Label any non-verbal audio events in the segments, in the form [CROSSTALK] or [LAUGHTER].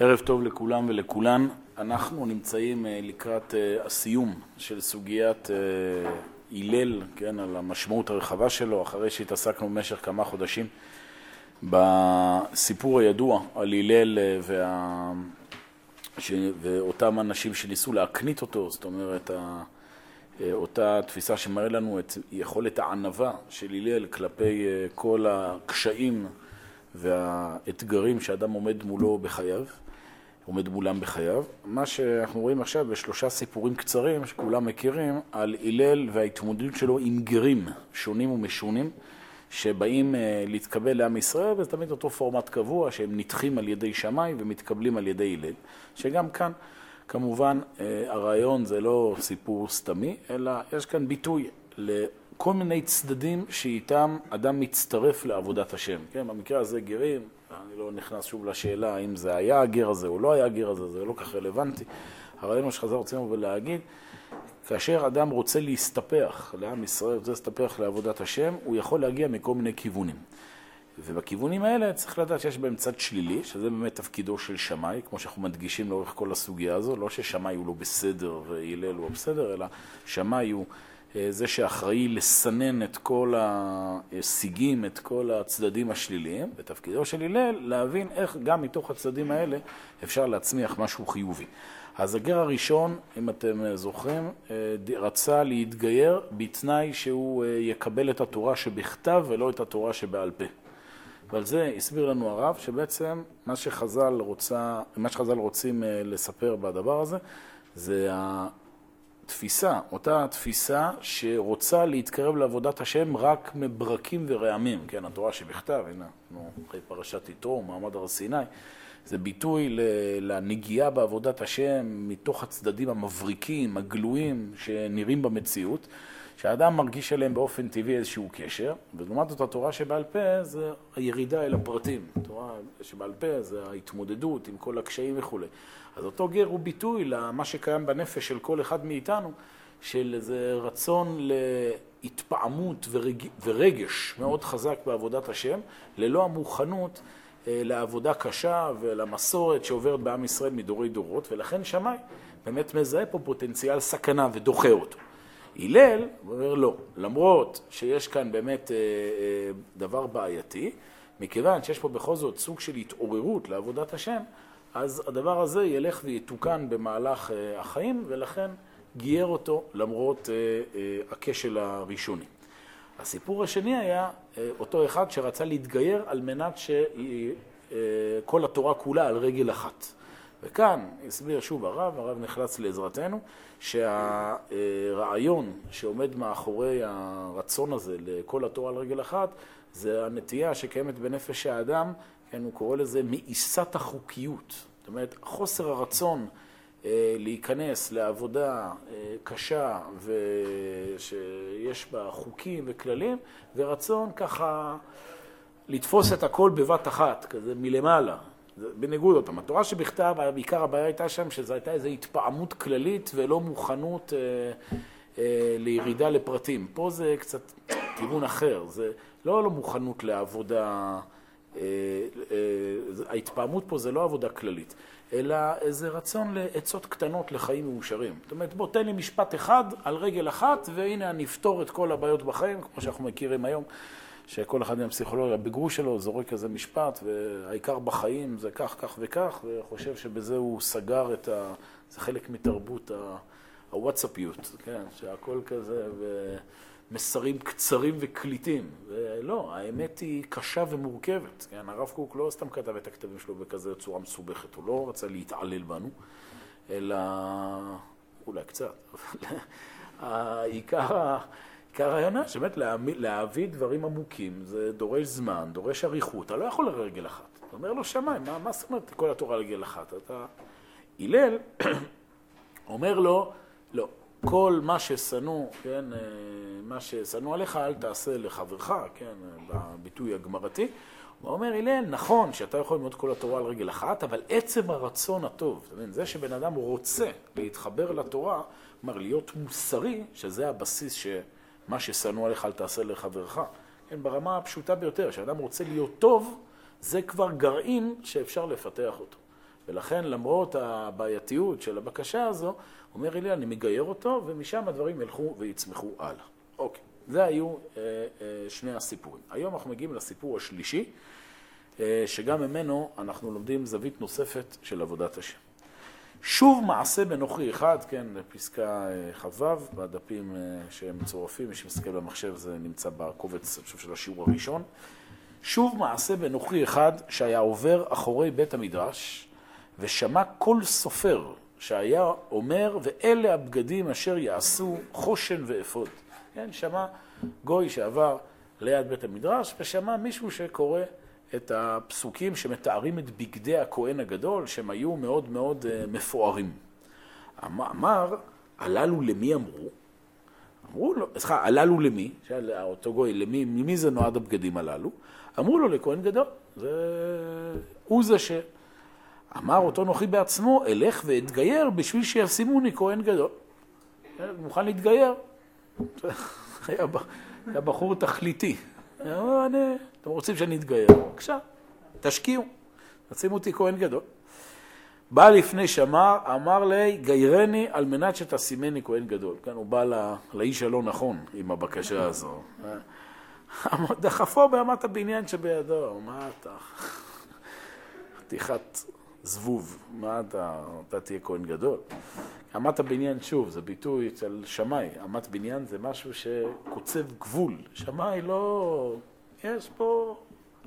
ערב טוב לכולם ולכולן. אנחנו נמצאים אה, לקראת אה, הסיום של סוגיית אה, הלל, כן, על המשמעות הרחבה שלו, אחרי שהתעסקנו במשך כמה חודשים בסיפור הידוע על הלל וה... ש... ואותם אנשים שניסו להקנית אותו, זאת אומרת, אותה תפיסה שמראה לנו את יכולת הענווה של הלל כלפי כל הקשיים והאתגרים שאדם עומד מולו בחייו. עומד מולם בחייו. מה שאנחנו רואים עכשיו בשלושה סיפורים קצרים שכולם מכירים על הלל וההתמודדות שלו עם גרים שונים ומשונים שבאים אה, להתקבל לעם ישראל, וזה תמיד אותו פורמט קבוע שהם נדחים על ידי שמאי ומתקבלים על ידי הלל. שגם כאן, כמובן, אה, הרעיון זה לא סיפור סתמי, אלא יש כאן ביטוי לכל מיני צדדים שאיתם אדם מצטרף לעבודת השם. כן, במקרה הזה גרים, אני לא נכנס שוב לשאלה האם זה היה הגר הזה או לא היה הגר הזה, זה לא כך רלוונטי. הרעיון שחזר רוצים ולהגיד, כאשר אדם רוצה להסתפח לעם ישראל, רוצה להסתפח לעבודת השם, הוא יכול להגיע מכל מיני כיוונים. ובכיוונים האלה צריך לדעת שיש בהם צד שלילי, שזה באמת תפקידו של שמאי, כמו שאנחנו מדגישים לאורך כל הסוגיה הזו, לא ששמאי הוא לא בסדר והלל הוא בסדר, אלא שמאי הוא זה שאחראי לסנן את כל הסיגים, את כל הצדדים השליליים, ותפקידו של הלל להבין איך גם מתוך הצדדים האלה אפשר להצמיח משהו חיובי. אז הגר הראשון, אם אתם זוכרים, אה, רצה להתגייר בתנאי שהוא אה, יקבל את התורה שבכתב ולא את התורה שבעל פה. ועל זה הסביר לנו הרב שבעצם מה שחז"ל, רוצה, מה שחז"ל רוצים לספר בדבר הזה זה תפיסה, אותה תפיסה שרוצה להתקרב לעבודת השם רק מברקים ורעמים, כן, התורה שבכתב, הנה, אנחנו אחרי פרשת יתרו, מעמד הר סיני, זה ביטוי לנגיעה בעבודת השם מתוך הצדדים המבריקים, הגלויים, שנראים במציאות, שהאדם מרגיש עליהם באופן טבעי איזשהו קשר, ולעומת זאת התורה שבעל פה זה הירידה אל הפרטים. התורה שבעל פה זה ההתמודדות עם כל הקשיים וכולי. אז אותו גר הוא ביטוי למה שקיים בנפש של כל אחד מאיתנו, של איזה רצון להתפעמות ורג... ורגש מאוד חזק בעבודת השם, ללא המוכנות אה, לעבודה קשה ולמסורת שעוברת בעם ישראל מדורי דורות, ולכן שמאי באמת מזהה פה פוטנציאל סכנה ודוחה אותו. הלל אומר לא, למרות שיש כאן באמת אה, אה, דבר בעייתי, מכיוון שיש פה בכל זאת סוג של התעוררות לעבודת השם, אז הדבר הזה ילך ויתוקן במהלך אה, החיים, ולכן גייר אותו למרות אה, אה, הכשל הראשוני. הסיפור השני היה אותו אחד שרצה להתגייר על מנת שכל התורה כולה על רגל אחת. וכאן הסביר שוב הרב, הרב נחלץ לעזרתנו, שהרעיון שעומד מאחורי הרצון הזה לכל התורה על רגל אחת, זה הנטייה שקיימת בנפש האדם כן, הוא קורא לזה מאיסת החוקיות. זאת אומרת, חוסר הרצון אה, להיכנס לעבודה אה, קשה ושיש בה חוקים וכללים, ורצון ככה לתפוס את הכל בבת אחת, כזה מלמעלה. בניגוד אותם. התורה שבכתב, בעיקר הבעיה הייתה שם שזו הייתה איזו התפעמות כללית ולא מוכנות אה, אה, לירידה לפרטים. פה זה קצת כיוון אחר, זה לא לא מוכנות לעבודה ההתפעמות פה זה לא עבודה כללית, אלא איזה רצון לעצות קטנות לחיים מאושרים. זאת אומרת, בוא תן לי משפט אחד על רגל אחת, והנה אני אפתור את כל הבעיות בחיים, כמו שאנחנו מכירים היום, שכל אחד עם הפסיכולוגיה בגרוש שלו זורק איזה משפט, והעיקר בחיים זה כך, כך וכך, וחושב שבזה הוא סגר את ה... זה חלק מתרבות הוואטסאפיות, כן, שהכל כזה, ו... מסרים קצרים וקליטים. ולא, האמת היא קשה ומורכבת. כן, הרב קוק לא סתם כתב את הכתבים שלו בכזה צורה מסובכת, הוא לא רצה להתעלל בנו, אלא אולי קצת, [LAUGHS] אבל העיקר, עיקר הרעיון שבאמת להביא דברים עמוקים, זה דורש זמן, דורש אריכות, אתה לא יכול לרגל אחת. אתה אומר לו, שמיים, מה, מה זאת אומרת כל התורה רגל אחת? אתה... הלל [CLEARS THROAT] אומר לו, לא, כל מה ששנוא, כן, אה, מה ששנוא עליך אל תעשה לחברך, כן, בביטוי הגמרתי. הוא אומר, הלל, נכון שאתה יכול ללמוד כל התורה על רגל אחת, אבל עצם הרצון הטוב, זאת אומרת, זה שבן אדם רוצה להתחבר לתורה, כלומר, להיות מוסרי, שזה הבסיס שמה ששנוא עליך אל תעשה לחברך. כן, ברמה הפשוטה ביותר, כשאדם רוצה להיות טוב, זה כבר גרעין שאפשר לפתח אותו. ולכן למרות הבעייתיות של הבקשה הזו, אומר אלי, אני מגייר אותו, ומשם הדברים ילכו ויצמחו הלאה. אוקיי, זה היו אה, אה, שני הסיפורים. היום אנחנו מגיעים לסיפור השלישי, אה, שגם ממנו אנחנו לומדים זווית נוספת של עבודת השם. שוב מעשה בנוכרי אחד, כן, פסקה אה, כ"ו, בדפים אה, שהם מצורפים, מי שמסתכל במחשב זה נמצא בקובץ, אני חושב, של השיעור הראשון. שוב מעשה בנוכרי אחד שהיה עובר אחורי בית המדרש, ושמע כל סופר שהיה אומר, ואלה הבגדים אשר יעשו חושן ואפוד. כן, שמע גוי שעבר ליד בית המדרש, ושמע מישהו שקורא את הפסוקים שמתארים את בגדי הכהן הגדול, שהם היו מאוד מאוד uh, מפוארים. אמר, הללו למי אמרו? אמרו לו, סליחה, הללו למי? שאל אותו גוי, למי, ממי זה נועד הבגדים הללו? אמרו לו, לכהן גדול. זה... הוא זה ש... אמר אותו נוחי בעצמו, אלך ואתגייר בשביל שישימוני כהן גדול. כן, מוכן להתגייר. [LAUGHS] היה בחור תכליתי. אתם רוצים שאני אתגייר? בבקשה, תשקיעו, תשימו אותי כהן גדול. בא לפני שמר, אמר לי, גיירני על מנת שתשימני כהן גדול. כן, הוא בא לא, לאיש הלא נכון עם הבקשה הזו. [LAUGHS] דחפו באמת הבניין שבידו, מה אתה? [LAUGHS] חתיכת זבוב, מה אתה, אתה תהיה כהן גדול. אמת הבניין, שוב, זה ביטוי אצל שמאי. אמת בניין זה משהו שקוצב גבול. שמאי לא... יש פה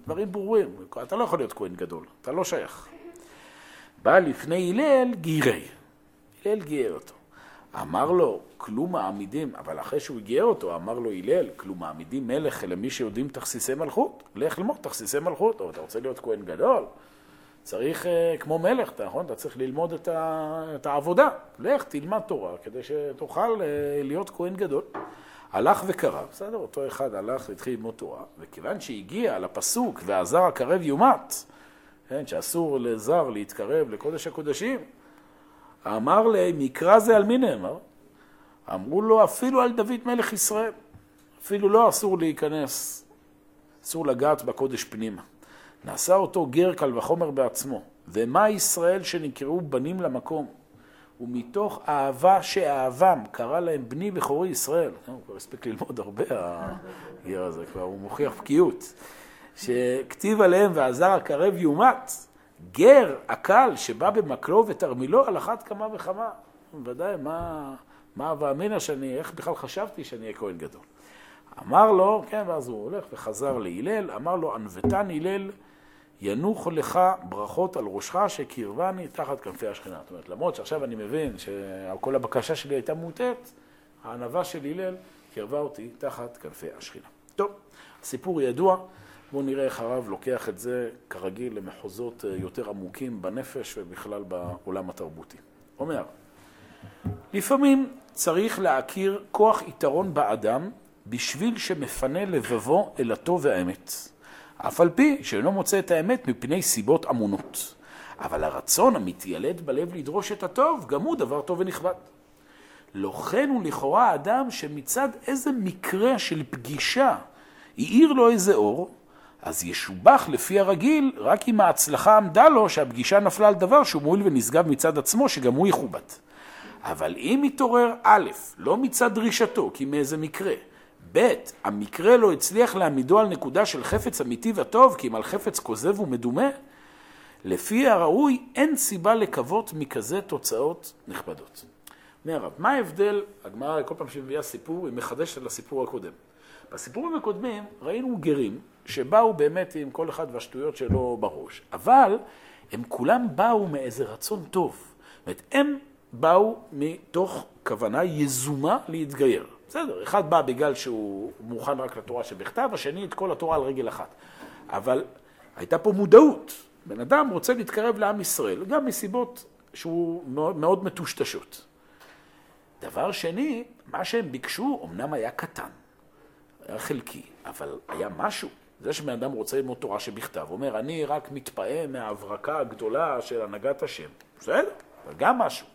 דברים ברורים. אתה לא יכול להיות כהן גדול, אתה לא שייך. בא לפני הלל, גירי. הלל גייר אותו. אמר לו, כלום מעמידים, אבל אחרי שהוא גייר אותו, אמר לו הלל, כלום מעמידים מלך אלא מי שיודעים תכסיסי מלכות. לך ללמוד תכסיסי מלכות. או אתה רוצה להיות כהן גדול? צריך, אה, כמו מלך, נכון? אתה צריך ללמוד את, ה, את העבודה. לך, תלמד תורה, כדי שתוכל אה, להיות כהן גדול. הלך וקרא, בסדר, אותו אחד הלך והתחיל ללמוד תורה, וכיוון שהגיע לפסוק, והזר הקרב יומת, כן, שאסור לזר להתקרב לקודש הקודשים, אמר להם, מקרא זה על מי נאמר? אמרו לו, אפילו על דוד מלך ישראל. אפילו לא אסור להיכנס, אסור לגעת בקודש פנימה. נעשה אותו גר קל וחומר בעצמו. ומה ישראל שנקראו בנים למקום? ומתוך אהבה שאהבם, קרא להם בני בכורי ישראל. אה, הוא כבר הספיק ללמוד הרבה, הגר הזה, כבר הוא מוכיח בקיאות. שכתיב עליהם והזר הקרב יומת, גר, הקל, שבא במקלו ותרמילו על אחת כמה וכמה. ודאי, מה, מה ואמינא שאני, איך בכלל חשבתי שאני אהיה כהן גדול. אמר לו, כן, ואז הוא הולך וחזר להלל, אמר לו, ענוותן הלל, ינוחו לך ברכות על ראשך שקרבני תחת כנפי השכינה. זאת אומרת, למרות שעכשיו אני מבין שכל הבקשה שלי הייתה מוטעת, הענווה של הלל קרבה אותי תחת כנפי השכינה. טוב, הסיפור ידוע, בואו נראה איך הרב לוקח את זה כרגיל למחוזות יותר עמוקים בנפש ובכלל בעולם התרבותי. אומר, לפעמים צריך להכיר כוח יתרון באדם בשביל שמפנה לבבו אל הטוב והאמת. אף על פי שאינו מוצא את האמת מפני סיבות עמונות. אבל הרצון המתיילד בלב לדרוש את הטוב, גם הוא דבר טוב ונכבד. לא כן הוא לכאורה אדם שמצד איזה מקרה של פגישה האיר לו איזה אור, אז ישובח לפי הרגיל רק אם ההצלחה עמדה לו שהפגישה נפלה על דבר שהוא מועיל ונשגב מצד עצמו, שגם הוא יכובד. אבל אם מתעורר א', לא מצד דרישתו, כי מאיזה מקרה, ב', המקרה לא הצליח להעמידו על נקודה של חפץ אמיתי וטוב, כי אם על חפץ כוזב ומדומה, לפי הראוי אין סיבה לקוות מכזה תוצאות נכבדות. אומר הרב, מה ההבדל, הגמרא כל פעם שהיא מביאה סיפור, היא מחדשת על הסיפור הקודם. בסיפורים הקודמים ראינו גרים שבאו באמת עם כל אחד והשטויות שלו בראש, אבל הם כולם באו מאיזה רצון טוב. זאת אומרת, הם באו מתוך כוונה יזומה להתגייר. בסדר, אחד בא בגלל שהוא מוכן רק לתורה שבכתב, השני את כל התורה על רגל אחת. אבל הייתה פה מודעות. בן אדם רוצה להתקרב לעם ישראל, גם מסיבות שהוא מאוד, מטושטשות. דבר שני, מה שהם ביקשו אמנם היה קטן, היה חלקי, אבל היה משהו. זה שבן אדם רוצה ללמוד תורה שבכתב, אומר, אני רק מתפעם מההברקה הגדולה של הנהגת השם. בסדר, אבל גם משהו.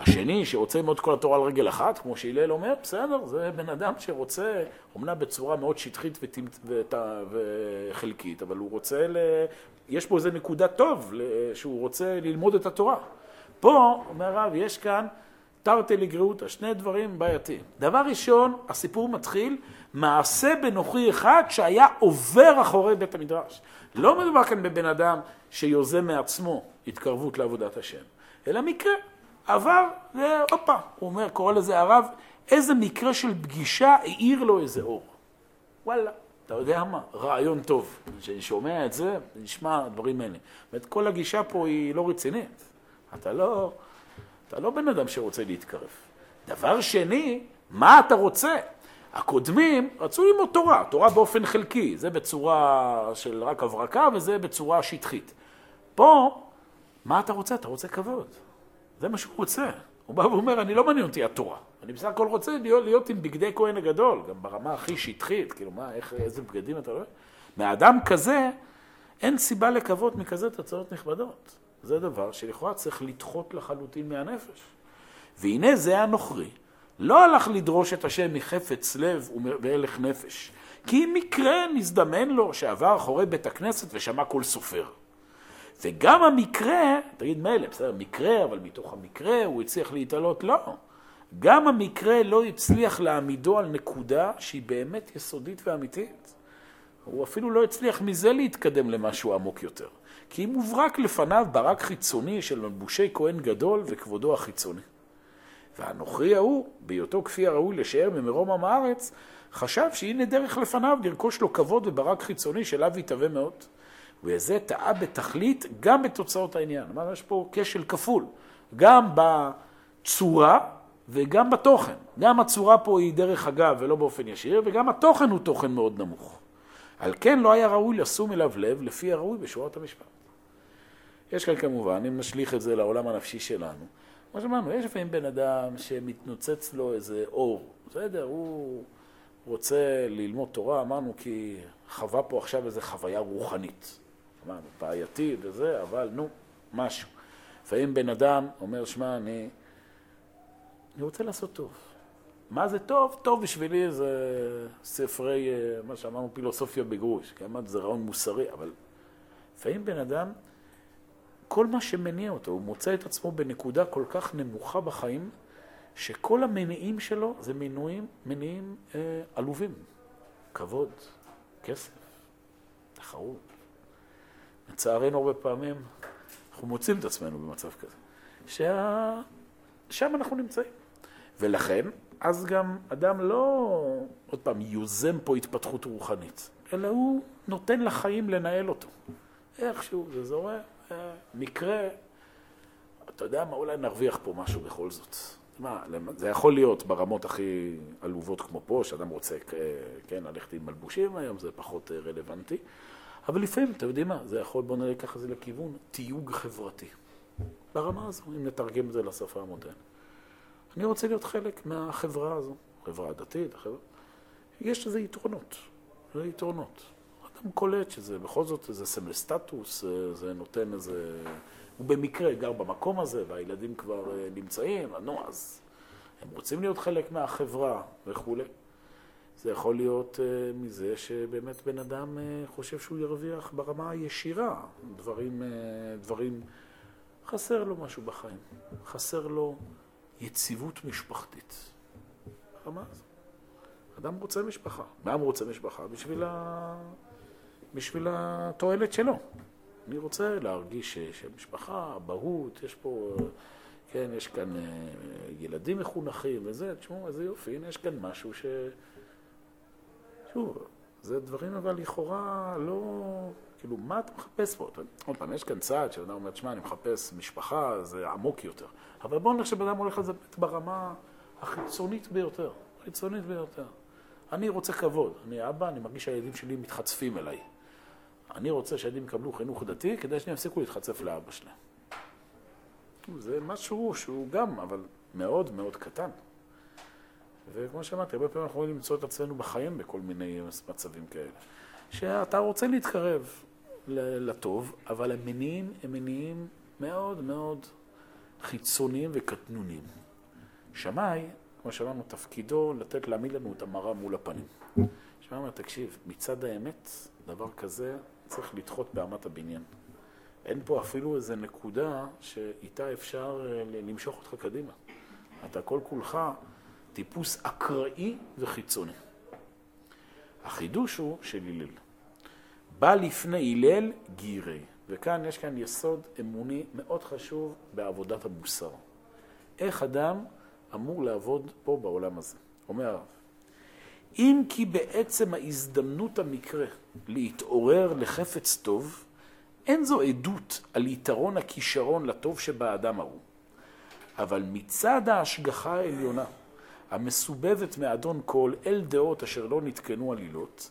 השני שרוצה ללמוד כל התורה על רגל אחת, כמו שהלל אומר, בסדר, זה בן אדם שרוצה, אומנם בצורה מאוד שטחית ות... וחלקית, אבל הוא רוצה, ל... יש פה איזה נקודה טוב, שהוא רוצה ללמוד את התורה. פה, אומר הרב, יש כאן תרתי לגריעותא, שני דברים בעייתיים. דבר ראשון, הסיפור מתחיל, מעשה בנוחי אחד שהיה עובר אחורי בית המדרש. לא מדובר כאן בבן אדם שיוזם מעצמו התקרבות לעבודת השם, אלא מקרה. עבר, והופה, הוא אומר, קורא לזה הרב, איזה מקרה של פגישה העיר לו איזה אור. וואלה, אתה יודע מה, רעיון טוב. כשאני שומע את זה, נשמע הדברים האלה. זאת אומרת, כל הגישה פה היא לא רצינית. אתה לא, אתה לא בן אדם שרוצה להתקרב. דבר שני, מה אתה רוצה? הקודמים רצו ללמוד תורה, תורה באופן חלקי, זה בצורה של רק הברקה וזה בצורה שטחית. פה, מה אתה רוצה? אתה רוצה כבוד. זה מה שהוא רוצה. הוא בא ואומר, אני לא מעניין אותי התורה. אני בסך הכל רוצה להיות, להיות עם בגדי כהן הגדול, גם ברמה הכי שטחית, כאילו מה, איך, איזה בגדים אתה רואה? מאדם כזה, אין סיבה לקוות מכזה תוצאות נכבדות. זה דבר שלכאורה צריך לדחות לחלוטין מהנפש. והנה זה הנוכרי. לא הלך לדרוש את השם מחפץ לב והלך נפש, כי אם מקרה נזדמן לו שעבר אחורי בית הכנסת ושמע כל סופר. וגם המקרה, תגיד מילא, בסדר, מקרה, אבל מתוך המקרה הוא הצליח להתעלות, לא. גם המקרה לא הצליח להעמידו על נקודה שהיא באמת יסודית ואמיתית. הוא אפילו לא הצליח מזה להתקדם למשהו עמוק יותר. כי אם הוברק לפניו ברק חיצוני של מלבושי כהן גדול וכבודו החיצוני. והנוכרי ההוא, בהיותו כפי הראוי לשער ממרום עם הארץ, חשב שהנה דרך לפניו לרכוש לו כבוד וברק חיצוני שאליו יתהווה מאוד. וזה טעה בתכלית גם בתוצאות העניין. כלומר, יש פה כשל כפול, גם בצורה וגם בתוכן. גם הצורה פה היא דרך אגב ולא באופן ישיר, וגם התוכן הוא תוכן מאוד נמוך. על כן לא היה ראוי לשום אליו לב לפי הראוי בשורת המשפט. יש כאן כמובן, אם נשליך את זה לעולם הנפשי שלנו, כמו שאמרנו, יש לפעמים בן אדם שמתנוצץ לו איזה אור, בסדר, הוא רוצה ללמוד תורה, אמרנו כי חווה פה עכשיו איזו חוויה רוחנית. אמרנו, בעייתי וזה, אבל נו, משהו. לפעמים בן אדם אומר, שמע, אני, אני רוצה לעשות טוב. מה זה טוב? טוב בשבילי זה ספרי, אה, מה שאמרנו, פילוסופיה בגרוש, כי אמרתי, זה רעיון מוסרי, אבל לפעמים בן אדם, כל מה שמניע אותו, הוא מוצא את עצמו בנקודה כל כך נמוכה בחיים, שכל המניעים שלו זה מנועים, מניעים אה, עלובים. כבוד, כסף, תחרות. לצערנו הרבה פעמים אנחנו מוצאים את עצמנו במצב כזה, ששם אנחנו נמצאים. ולכן, אז גם אדם לא, עוד פעם, יוזם פה התפתחות רוחנית, אלא הוא נותן לחיים לנהל אותו. איכשהו, זה זורם, אה, מקרה, אתה יודע מה, אולי נרוויח פה משהו בכל זאת. מה, זה יכול להיות ברמות הכי עלובות כמו פה, שאדם רוצה, אה, כן, ללכת עם מלבושים היום, זה פחות אה, רלוונטי. אבל לפעמים, אתה יודעים מה, זה יכול, בוא נראה ככה זה לכיוון תיוג חברתי. ברמה הזו, אם נתרגם את זה לשפה המודרנית. אני רוצה להיות חלק מהחברה הזו, חברה דתית, החברה... יש לזה יתרונות, זה יתרונות. אדם קולט שזה בכל זאת איזה סמל סטטוס, זה נותן איזה... הוא במקרה גר במקום הזה והילדים כבר אה, נמצאים, נו, אז הם רוצים להיות חלק מהחברה וכולי. זה יכול להיות uh, מזה שבאמת בן אדם uh, חושב שהוא ירוויח ברמה הישירה, דברים, uh, דברים, חסר לו משהו בחיים, חסר לו יציבות משפחתית. ברמה הזו. אדם רוצה משפחה. מה הוא רוצה משפחה? בשביל, ה... בשביל התועלת שלו. אני רוצה להרגיש שמשפחה, אבהות, יש פה, כן, יש כאן ילדים מחונכים וזה, תשמעו, איזה יופי, הנה יש כאן משהו ש... שוב, זה דברים אבל לכאורה לא... כאילו, מה אתה מחפש פה? עוד פעם, יש כאן צעד שאדם אומר, שמע, אני מחפש משפחה, זה עמוק יותר. אבל בואו נלך שבן אדם הולך לזה ברמה החיצונית ביותר. החיצונית ביותר. אני רוצה כבוד. אני אבא, אני מרגיש שהילדים שלי מתחצפים אליי. אני רוצה שהילדים יקבלו חינוך דתי כדי שהם יפסיקו להתחצף לאבא שלהם. זה משהו שהוא גם, אבל מאוד מאוד קטן. וכמו שאמרתי, הרבה פעמים אנחנו יכולים למצוא את עצמנו בחיים בכל מיני מצבים כאלה. שאתה רוצה להתקרב לטוב, אבל המניעים הם מניעים מאוד מאוד חיצוניים וקטנוניים. שמאי, כמו שאמרנו, תפקידו לתת, להעמיד לנו את המראה מול הפנים. שמאי אומר, תקשיב, מצד האמת, דבר כזה צריך לדחות באמת הבניין. אין פה אפילו איזו נקודה שאיתה אפשר אה, למשוך אותך קדימה. אתה כל כולך טיפוס אקראי וחיצוני. החידוש הוא של הלל. בא לפני הלל גירי, וכאן יש כאן יסוד אמוני מאוד חשוב בעבודת המוסר. איך אדם אמור לעבוד פה בעולם הזה. אומר הרב, אם כי בעצם ההזדמנות המקרה להתעורר לחפץ טוב, אין זו עדות על יתרון הכישרון לטוב שבאדם ההוא. אבל מצד ההשגחה העליונה, המסובבת מאדון כל אל דעות אשר לא נתקנו עלילות,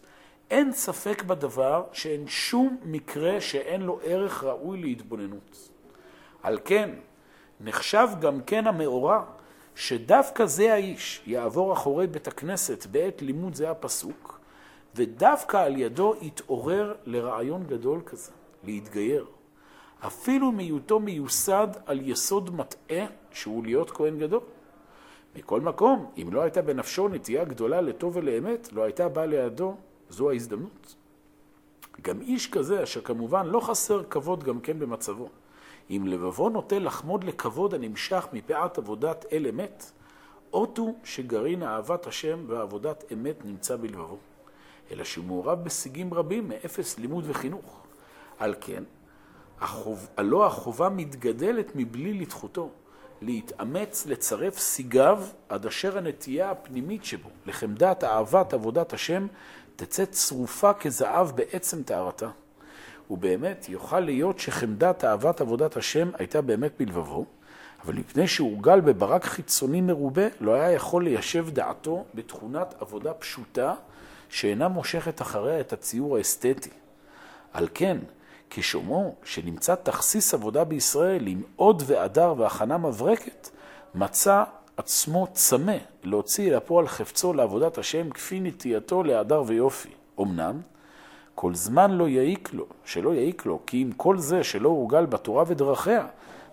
אין ספק בדבר שאין שום מקרה שאין לו ערך ראוי להתבוננות. על כן, נחשב גם כן המאורע שדווקא זה האיש יעבור אחורי בית הכנסת בעת לימוד זה הפסוק, ודווקא על ידו יתעורר לרעיון גדול כזה, להתגייר. אפילו מהיותו מיוסד על יסוד מטעה שהוא להיות כהן גדול. מכל מקום, אם לא הייתה בנפשו נטייה גדולה לטוב ולאמת, לא הייתה באה לידו, זו ההזדמנות. גם איש כזה, אשר כמובן לא חסר כבוד גם כן במצבו, אם לבבו נוטה לחמוד לכבוד הנמשך מפאת עבודת אל אמת, אות שגרעין אהבת השם ועבודת אמת נמצא בלבבו, אלא שהוא מעורב בשיגים רבים מאפס לימוד וחינוך. על כן, החוב, החובה מתגדלת מבלי לדחותו, להתאמץ לצרף סיגיו עד אשר הנטייה הפנימית שבו, לחמדת אהבת עבודת השם, תצא צרופה כזהב בעצם טהרתה. ובאמת יוכל להיות שחמדת אהבת עבודת השם הייתה באמת בלבבו, אבל מפני שהורגל בברק חיצוני מרובה, לא היה יכול ליישב דעתו בתכונת עבודה פשוטה, שאינה מושכת אחריה את הציור האסתטי. על כן, כשומעו שנמצא תכסיס עבודה בישראל עם עוד והדר והכנה מברקת, מצא עצמו צמא להוציא לפועל חפצו לעבודת השם כפי נטייתו להדר ויופי. אמנם, כל זמן לא יעיק לו, שלא יעיק לו, כי אם כל זה שלא הורגל בתורה ודרכיה,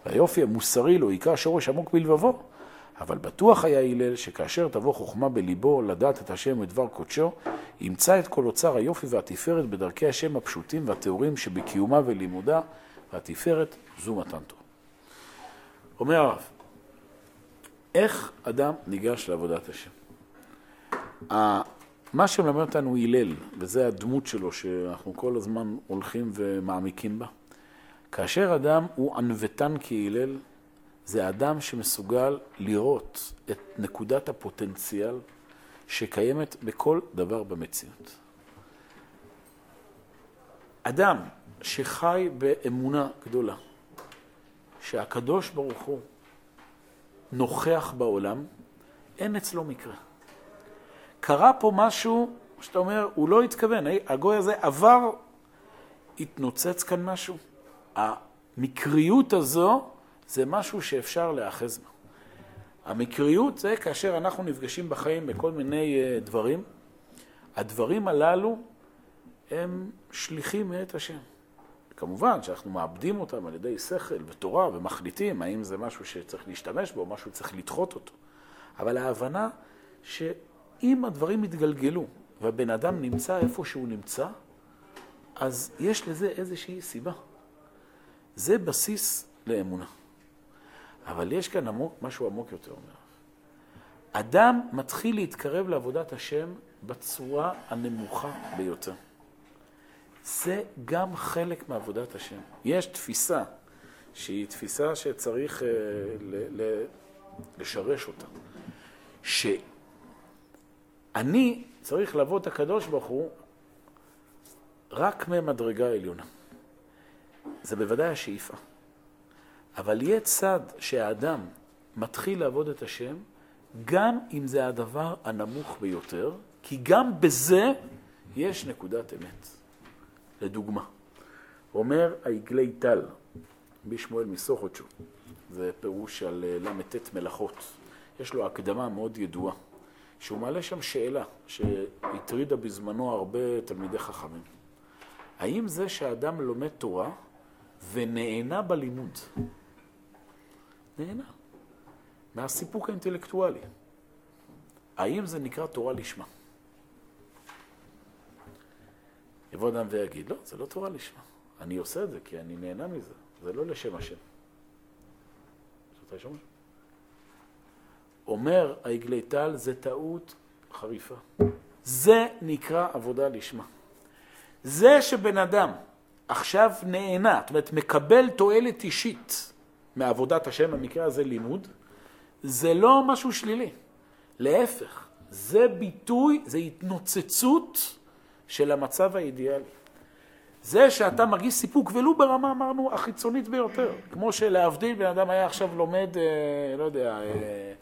והיופי המוסרי לא יקרא שורש עמוק בלבבו, אבל בטוח היה הלל שכאשר תבוא חוכמה בליבו לדעת את השם ודבר קודשו, ימצא את כל אוצר היופי והתפארת בדרכי השם הפשוטים והטהורים שבקיומה ולימודה, והתפארת זו מתן תורה. אומר הרב, איך אדם ניגש לעבודת השם? מה שמלמד אותנו הלל, וזה הדמות שלו שאנחנו כל הזמן הולכים ומעמיקים בה, כאשר אדם הוא ענוותן כהלל, זה אדם שמסוגל לראות את נקודת הפוטנציאל שקיימת בכל דבר במציאות. אדם שחי באמונה גדולה, שהקדוש ברוך הוא נוכח בעולם, אין אצלו מקרה. קרה פה משהו שאתה אומר, הוא לא התכוון, הגוי הזה עבר, התנוצץ כאן משהו. המקריות הזו זה משהו שאפשר להאחז בה. המקריות זה כאשר אנחנו נפגשים בחיים בכל מיני אה, דברים. הדברים הללו הם שליחים מאת השם. כמובן שאנחנו מאבדים אותם על ידי שכל ותורה ומחליטים האם זה משהו שצריך להשתמש בו, משהו שצריך לדחות אותו. אבל ההבנה שאם הדברים יתגלגלו והבן אדם נמצא איפה שהוא נמצא, אז יש לזה איזושהי סיבה. זה בסיס לאמונה. אבל יש כאן עמוק, משהו עמוק יותר אומר. אדם מתחיל להתקרב לעבודת השם בצורה הנמוכה ביותר. זה גם חלק מעבודת השם. יש תפיסה שהיא תפיסה שצריך uh, ל- ל- לשרש אותה. שאני צריך לעבוד את הקדוש ברוך הוא רק ממדרגה עליונה. זה בוודאי השאיפה. אבל יהיה צד שהאדם מתחיל לעבוד את השם, גם אם זה הדבר הנמוך ביותר, כי גם בזה יש נקודת אמת. לדוגמה, אומר העגלי טל, בשמואל מסוכותשו, זה פירוש על אה, ל"ט מלאכות. יש לו הקדמה מאוד ידועה, שהוא מעלה שם שאלה שהטרידה בזמנו הרבה תלמידי חכמים. האם זה שאדם לומד תורה ונהנה בלימוד, נהנה מהסיפוק האינטלקטואלי. האם זה נקרא תורה לשמה? יבוא אדם ויגיד, לא, זה לא תורה לשמה. אני עושה את זה כי אני נהנה מזה, זה לא לשם השם. אומר העגלי טל, זה טעות חריפה. זה נקרא עבודה לשמה. זה שבן אדם עכשיו נהנה, זאת אומרת, מקבל תועלת אישית מעבודת השם, במקרה הזה לימוד, זה לא משהו שלילי. להפך, זה ביטוי, זה התנוצצות של המצב האידיאלי. זה שאתה מרגיש סיפוק, ולו ברמה, אמרנו, החיצונית ביותר. כמו שלהבדיל, בן אדם היה עכשיו לומד, אה, לא יודע, אה,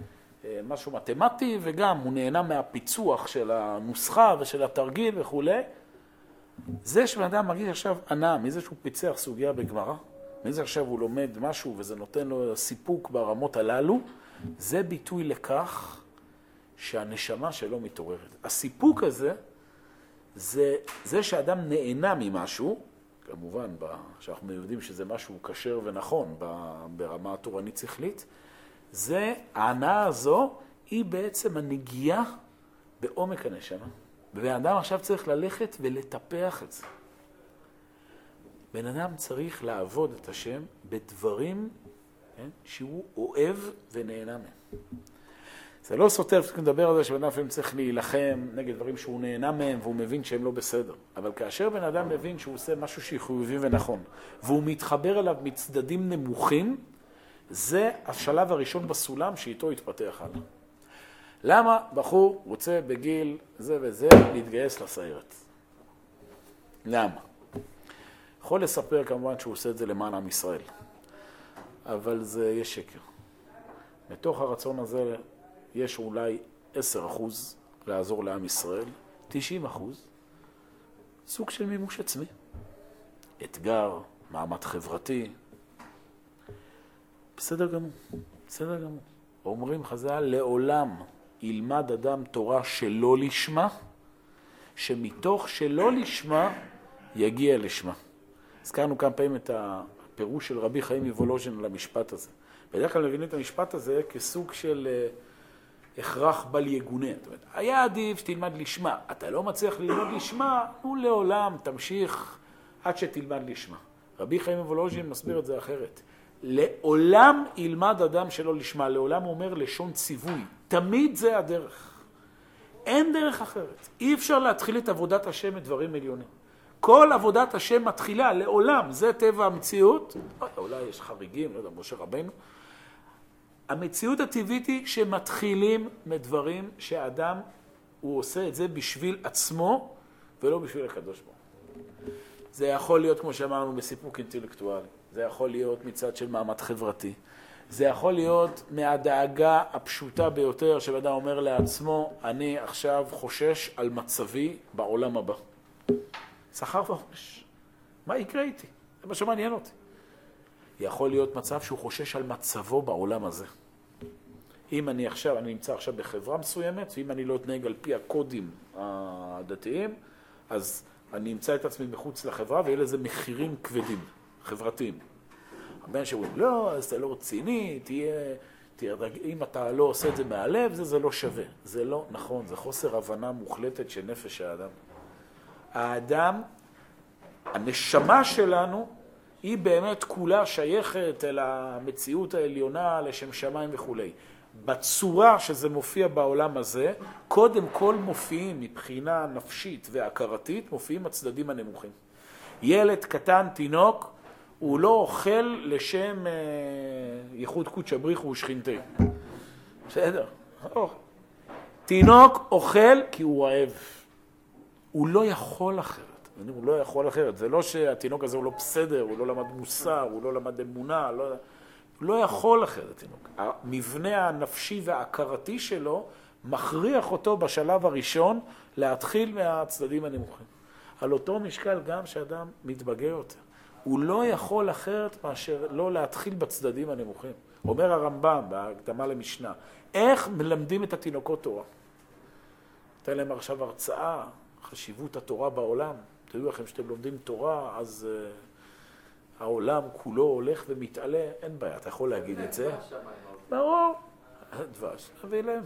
אה, משהו מתמטי, וגם הוא נהנה מהפיצוח של הנוסחה ושל התרגיל וכולי. זה שבן אדם מרגיש עכשיו הנאה מזה שהוא פיצח סוגיה בגמרא, מזה עכשיו הוא לומד משהו וזה נותן לו סיפוק ברמות הללו, זה ביטוי לכך שהנשמה שלו מתעוררת. הסיפוק הזה, זה זה שאדם נהנה ממשהו, כמובן, שאנחנו יודעים שזה משהו כשר ונכון ברמה התורנית שכלית, זה, ההנאה הזו היא בעצם הנגיעה בעומק הנשמה. ובן אדם עכשיו צריך ללכת ולטפח את זה. בן אדם צריך לעבוד את השם בדברים כן, שהוא אוהב ונהנה מהם. זה לא סותר, צריך לדבר על זה שבן אדם לפעמים צריך להילחם נגד דברים שהוא נהנה מהם והוא מבין שהם לא בסדר. אבל כאשר בן אדם מבין שהוא עושה משהו שחיובי ונכון, והוא מתחבר אליו מצדדים נמוכים, זה השלב הראשון בסולם שאיתו יתפתח הלאה. למה בחור רוצה בגיל זה וזה להתגייס לסיירת? למה? יכול לספר כמובן שהוא עושה את זה למען עם ישראל, אבל זה יהיה שקר. מתוך הרצון הזה יש אולי 10% לעזור לעם ישראל, 90% סוג של מימוש עצמי. אתגר, מעמד חברתי. בסדר גמור, בסדר גמור. אומרים חז"ל, לעולם ילמד אדם תורה שלא לשמה, שמתוך שלא לשמה יגיע לשמה. הזכרנו כמה פעמים את הפירוש של רבי חיים מוולוז'ין על המשפט הזה. בדרך כלל מבינים את המשפט הזה כסוג של אה, הכרח בל יגונה. זאת אומרת, היה עדיף שתלמד לשמה. אתה לא מצליח ללמוד לשמה, נו לעולם, תמשיך עד שתלמד לשמה. רבי חיים מוולוז'ין מסביר את זה אחרת. לעולם ילמד אדם שלא לשמה, לעולם הוא אומר לשון ציווי. תמיד זה הדרך. אין דרך אחרת. אי אפשר להתחיל את עבודת השם מדברים עליונים. כל עבודת השם מתחילה לעולם, זה טבע המציאות. אולי יש חריגים, לא יודע, משה רבנו. המציאות הטבעית היא שמתחילים מדברים שאדם, הוא עושה את זה בשביל עצמו ולא בשביל הקדוש ברוך הוא. זה יכול להיות, כמו שאמרנו, בסיפוק אינטלקטואלי. זה יכול להיות מצד של מעמד חברתי. זה יכול להיות מהדאגה הפשוטה ביותר שבן אומר לעצמו, אני עכשיו חושש על מצבי בעולם הבא. שכר וחושש. מה יקרה איתי? זה מה שמעניין אותי. יכול להיות מצב שהוא חושש על מצבו בעולם הזה. אם אני עכשיו, אני נמצא עכשיו בחברה מסוימת, ואם אני לא אתנהג על פי הקודים הדתיים, אז אני אמצא את עצמי מחוץ לחברה ויהיה לזה מחירים כבדים, חברתיים. הבן שאומרים, לא, אז אתה לא רציני, תהיה, תהיה, אם אתה לא עושה את זה מהלב, זה, זה לא שווה. זה לא נכון, זה חוסר הבנה מוחלטת של נפש האדם. האדם, הנשמה שלנו, היא באמת כולה שייכת אל המציאות העליונה, לשם שמיים וכולי. בצורה שזה מופיע בעולם הזה, קודם כל מופיעים מבחינה נפשית והכרתית, מופיעים הצדדים הנמוכים. ילד קטן, תינוק, הוא לא אוכל לשם אה, ייחוד קודשא בריחו ושכינתי. בסדר. תינוק אוכל כי הוא רעב. הוא לא יכול אחרת. הוא לא יכול אחרת. זה לא שהתינוק הזה הוא לא בסדר, הוא לא למד מוסר, הוא לא למד אמונה, לא... הוא לא יכול אחרת, תינוק. המבנה הנפשי וההכרתי שלו מכריח אותו בשלב הראשון להתחיל מהצדדים הנמוכים. על אותו משקל גם שאדם מתבגר יותר. הוא לא יכול אחרת מאשר לא להתחיל בצדדים הנמוכים. אומר הרמב"ם בהקדמה למשנה, איך מלמדים את התינוקות תורה? נותן להם עכשיו הרצאה, חשיבות התורה בעולם. תדעו לכם שאתם לומדים תורה, אז, העולם כולו הולך ומתעלה, אין בעיה, אתה יכול להגיד את זה. ברור. דבש, תביא להם.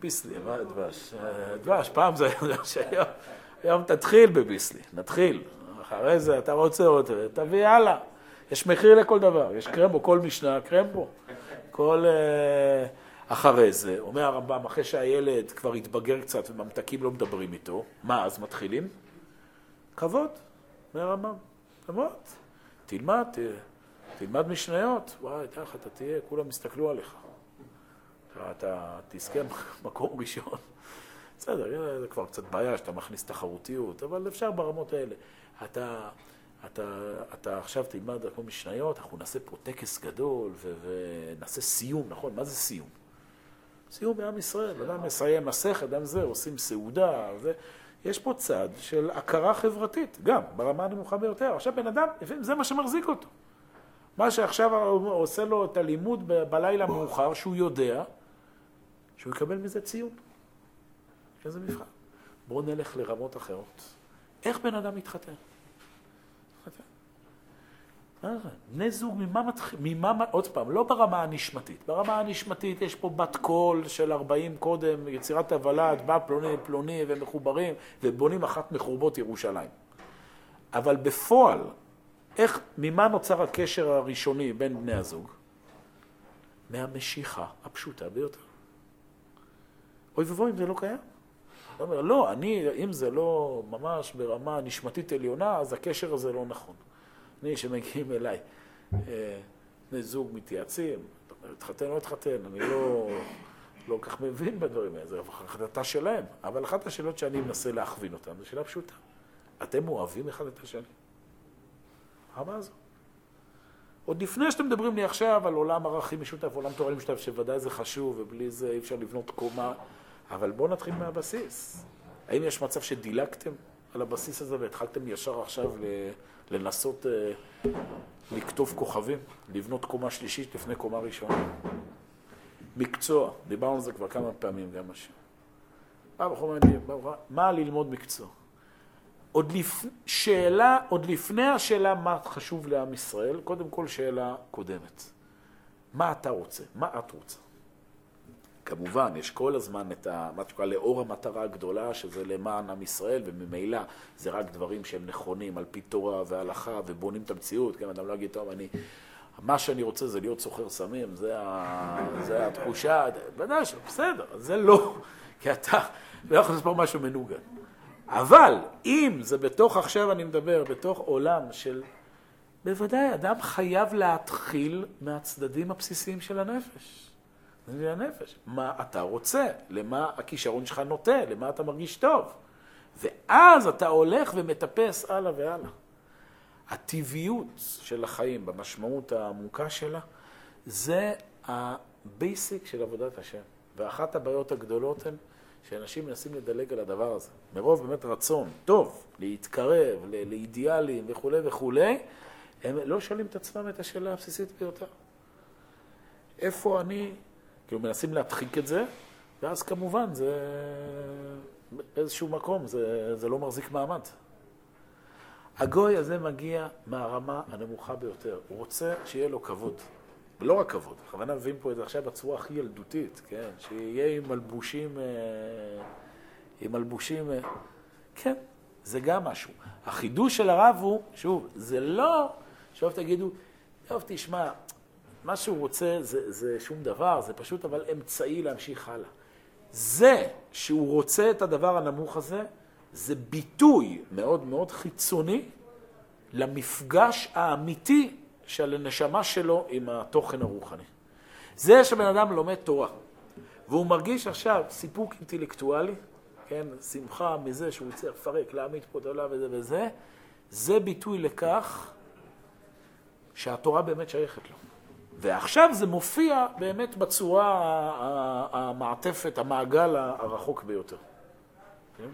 ביסלי, מה דבש? דבש, פעם זה היה, היום תתחיל בביסלי, נתחיל. אחרי זה אתה רוצה עוד, תביא הלאה. יש מחיר לכל דבר, יש קרמבו, כל משנה קרמבו. כל... Uh, אחרי זה, אומר הרמב"ם, אחרי שהילד כבר התבגר קצת וממתקים לא מדברים איתו, מה אז מתחילים? כבוד, אומר הרמב"ם, כבוד. תלמד, ת, תלמד משניות, וואי, תכף אתה תהיה, כולם יסתכלו עליך. אתה, תזכה [LAUGHS] מקום ראשון. בסדר, זה כבר קצת בעיה שאתה מכניס תחרותיות, אבל אפשר ברמות האלה. אתה, אתה, אתה עכשיו תלמד על כל משניות, אנחנו נעשה פה טקס גדול ונעשה סיום, נכון? מה זה סיום? סיום בעם ישראל, אדם מסיים מסכת, אדם זה, עושים סעודה, ו... יש פה צד של הכרה חברתית, גם ברמה הנמוכה ביותר. עכשיו בן אדם, זה מה שמחזיק אותו. מה שעכשיו עושה לו את הלימוד בלילה מאוחר, שהוא יודע שהוא יקבל מזה ציון. איזה מבחן. בואו נלך לרמות אחרות. איך בן אדם מתחתן? בני זוג, ממה מתחיל, ממה, עוד פעם, לא ברמה הנשמתית. ברמה הנשמתית יש פה בת קול של 40 קודם, יצירת הוולד, בא פלוני פלוני ומחוברים, ובונים אחת מחורבות ירושלים. אבל בפועל, איך, ממה נוצר הקשר הראשוני בין בני הזוג? מהמשיכה הפשוטה ביותר. אוי ואבוי אם זה לא קיים. אתה אומר, לא, אני, אם זה לא ממש ברמה נשמתית עליונה, אז הקשר הזה לא נכון. אני, שמגיעים אליי, אה, בני זוג מתייעצים, התחתן או לא התחתן, אני לא, לא כל כך מבין בדברים האלה, זו החלטה שלהם. אבל אחת השאלות שאני מנסה להכווין אותן, זו שאלה פשוטה. אתם אוהבים אחד את השני? מה הזו? עוד לפני שאתם מדברים לי עכשיו על עולם ערכים משותף, עולם תורני משותף, שוודאי זה חשוב, ובלי זה אי אפשר לבנות קומה, אבל בואו נתחיל מהבסיס. האם יש מצב שדילגתם על הבסיס הזה והתחלתם ישר עכשיו לנסות אה, לכתוב כוכבים, לבנות קומה שלישית לפני קומה ראשונה. מקצוע, דיברנו על זה כבר כמה פעמים גם השם. מה ללמוד מקצוע? עוד, לפ... שאלה, עוד לפני השאלה מה חשוב לעם ישראל, קודם כל שאלה קודמת. מה אתה רוצה? מה את רוצה? כמובן, יש כל הזמן את ה, מה שקורה לאור המטרה הגדולה, שזה למען עם ישראל, וממילא זה רק דברים שהם נכונים על פי תורה והלכה, ובונים את המציאות. כן, אדם לא יגיד, טוב, אני, מה שאני רוצה זה להיות סוחר סמים, זה, ה, זה התחושה, ודאי בסדר, זה לא, כי אתה לא יכול פה משהו מנוגד. אבל אם זה בתוך, עכשיו אני מדבר, בתוך עולם של, בוודאי, אדם חייב להתחיל מהצדדים הבסיסיים של הנפש. זה הנפש. מה אתה רוצה? למה הכישרון שלך נוטה? למה אתה מרגיש טוב? ואז אתה הולך ומטפס הלאה והלאה. הטבעיות של החיים, במשמעות העמוקה שלה, זה ה basic של עבודת השם. ואחת הבעיות הגדולות הן שאנשים מנסים לדלג על הדבר הזה. מרוב באמת רצון טוב, להתקרב לאידיאלים וכולי וכולי, הם לא שואלים את עצמם את השאלה הבסיסית ביותר. איפה אני כאילו מנסים להדחיק את זה, ואז כמובן זה באיזשהו מקום, זה, זה לא מחזיק מעמד. הגוי הזה מגיע מהרמה הנמוכה ביותר. הוא רוצה שיהיה לו כבוד. ולא רק כבוד, בכוונה מביאים פה את זה עכשיו בצורה הכי ילדותית, כן? שיהיה עם מלבושים, אה, עם מלבושים, אה, כן, זה גם משהו. החידוש של הרב הוא, שוב, זה לא, שוב תגידו, טוב, תשמע, מה שהוא רוצה זה, זה שום דבר, זה פשוט אבל אמצעי להמשיך הלאה. זה שהוא רוצה את הדבר הנמוך הזה, זה ביטוי מאוד מאוד חיצוני למפגש האמיתי של הנשמה שלו עם התוכן הרוחני. זה שבן אדם לומד תורה, והוא מרגיש עכשיו סיפוק אינטלקטואלי, כן, שמחה מזה שהוא צריך לפרק, להעמיד פה העולם וזה וזה, זה ביטוי לכך שהתורה באמת שייכת לו. ועכשיו זה מופיע באמת בצורה המעטפת, המעגל הרחוק ביותר. כן?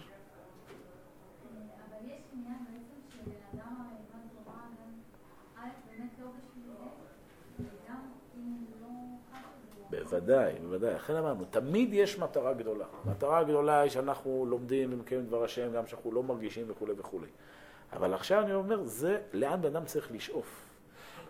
בוודאי, בוודאי. לכן אמרנו, תמיד יש מטרה גדולה. מטרה גדולה היא שאנחנו לומדים ומקיימים דבר השם, גם שאנחנו לא מרגישים וכולי וכולי. אבל עכשיו אני אומר, זה לאן בן אדם צריך לשאוף.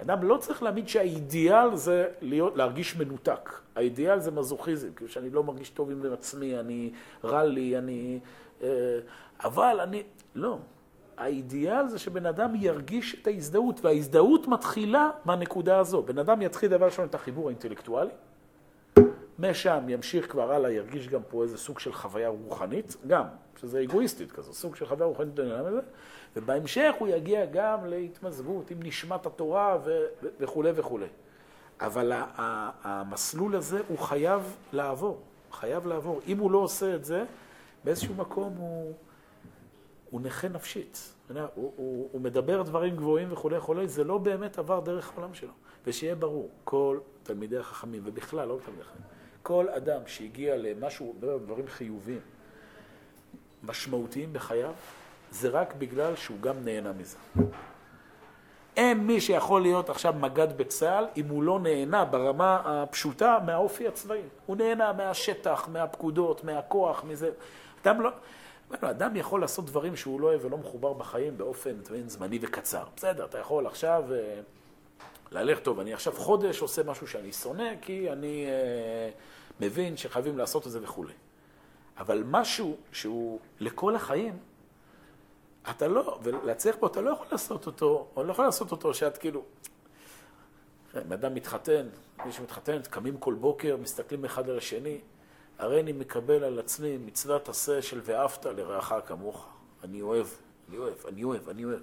אדם לא צריך להאמין שהאידיאל זה להיות, להרגיש מנותק. האידיאל זה מזוכיזם, כאילו שאני לא מרגיש טוב עם עצמי, אני רע לי, אני... אה, אבל אני... לא. האידיאל זה שבן אדם ירגיש את ההזדהות, וההזדהות מתחילה מהנקודה הזו. בן אדם יתחיל דבר ראשון את החיבור האינטלקטואלי, משם ימשיך כבר הלאה, ירגיש גם פה איזה סוג של חוויה רוחנית, גם, שזה אגואיסטית כזו, סוג של חוויה רוחנית, ובהמשך הוא יגיע גם להתמזגות עם נשמת התורה וכולי וכולי. אבל המסלול הזה הוא חייב לעבור, חייב לעבור. אם הוא לא עושה את זה, באיזשהו מקום הוא, הוא נכה נפשית. הוא, הוא, הוא מדבר דברים גבוהים וכולי וכולי, זה לא באמת עבר דרך העולם שלו. ושיהיה ברור, כל תלמידי החכמים, ובכלל, לא תלמידי החכמים, כל אדם שהגיע למשהו, דברים חיוביים, משמעותיים בחייו, זה רק בגלל שהוא גם נהנה מזה. אין מי שיכול להיות עכשיו מג"ד בצה"ל אם הוא לא נהנה ברמה הפשוטה מהאופי הצבאי. הוא נהנה מהשטח, מהפקודות, מהכוח, מזה. אדם לא... אדם יכול לעשות דברים שהוא לא אוהב ולא מחובר בחיים באופן זמני וקצר. בסדר, אתה יכול עכשיו אה, ללכת טוב, אני עכשיו חודש עושה משהו שאני שונא, כי אני אה, מבין שחייבים לעשות את זה וכולי. אבל משהו שהוא לכל החיים, אתה לא, ולהצליח פה, אתה לא יכול לעשות אותו, או לא יכול לעשות אותו שאת כאילו... בן אדם מתחתן, מי שמתחתן, קמים כל בוקר, מסתכלים אחד על השני, הרי אני מקבל על עצמי מצוות עשה של ואהבת לרעך כמוך. אני אוהב, אני אוהב, אני אוהב, אני אוהב.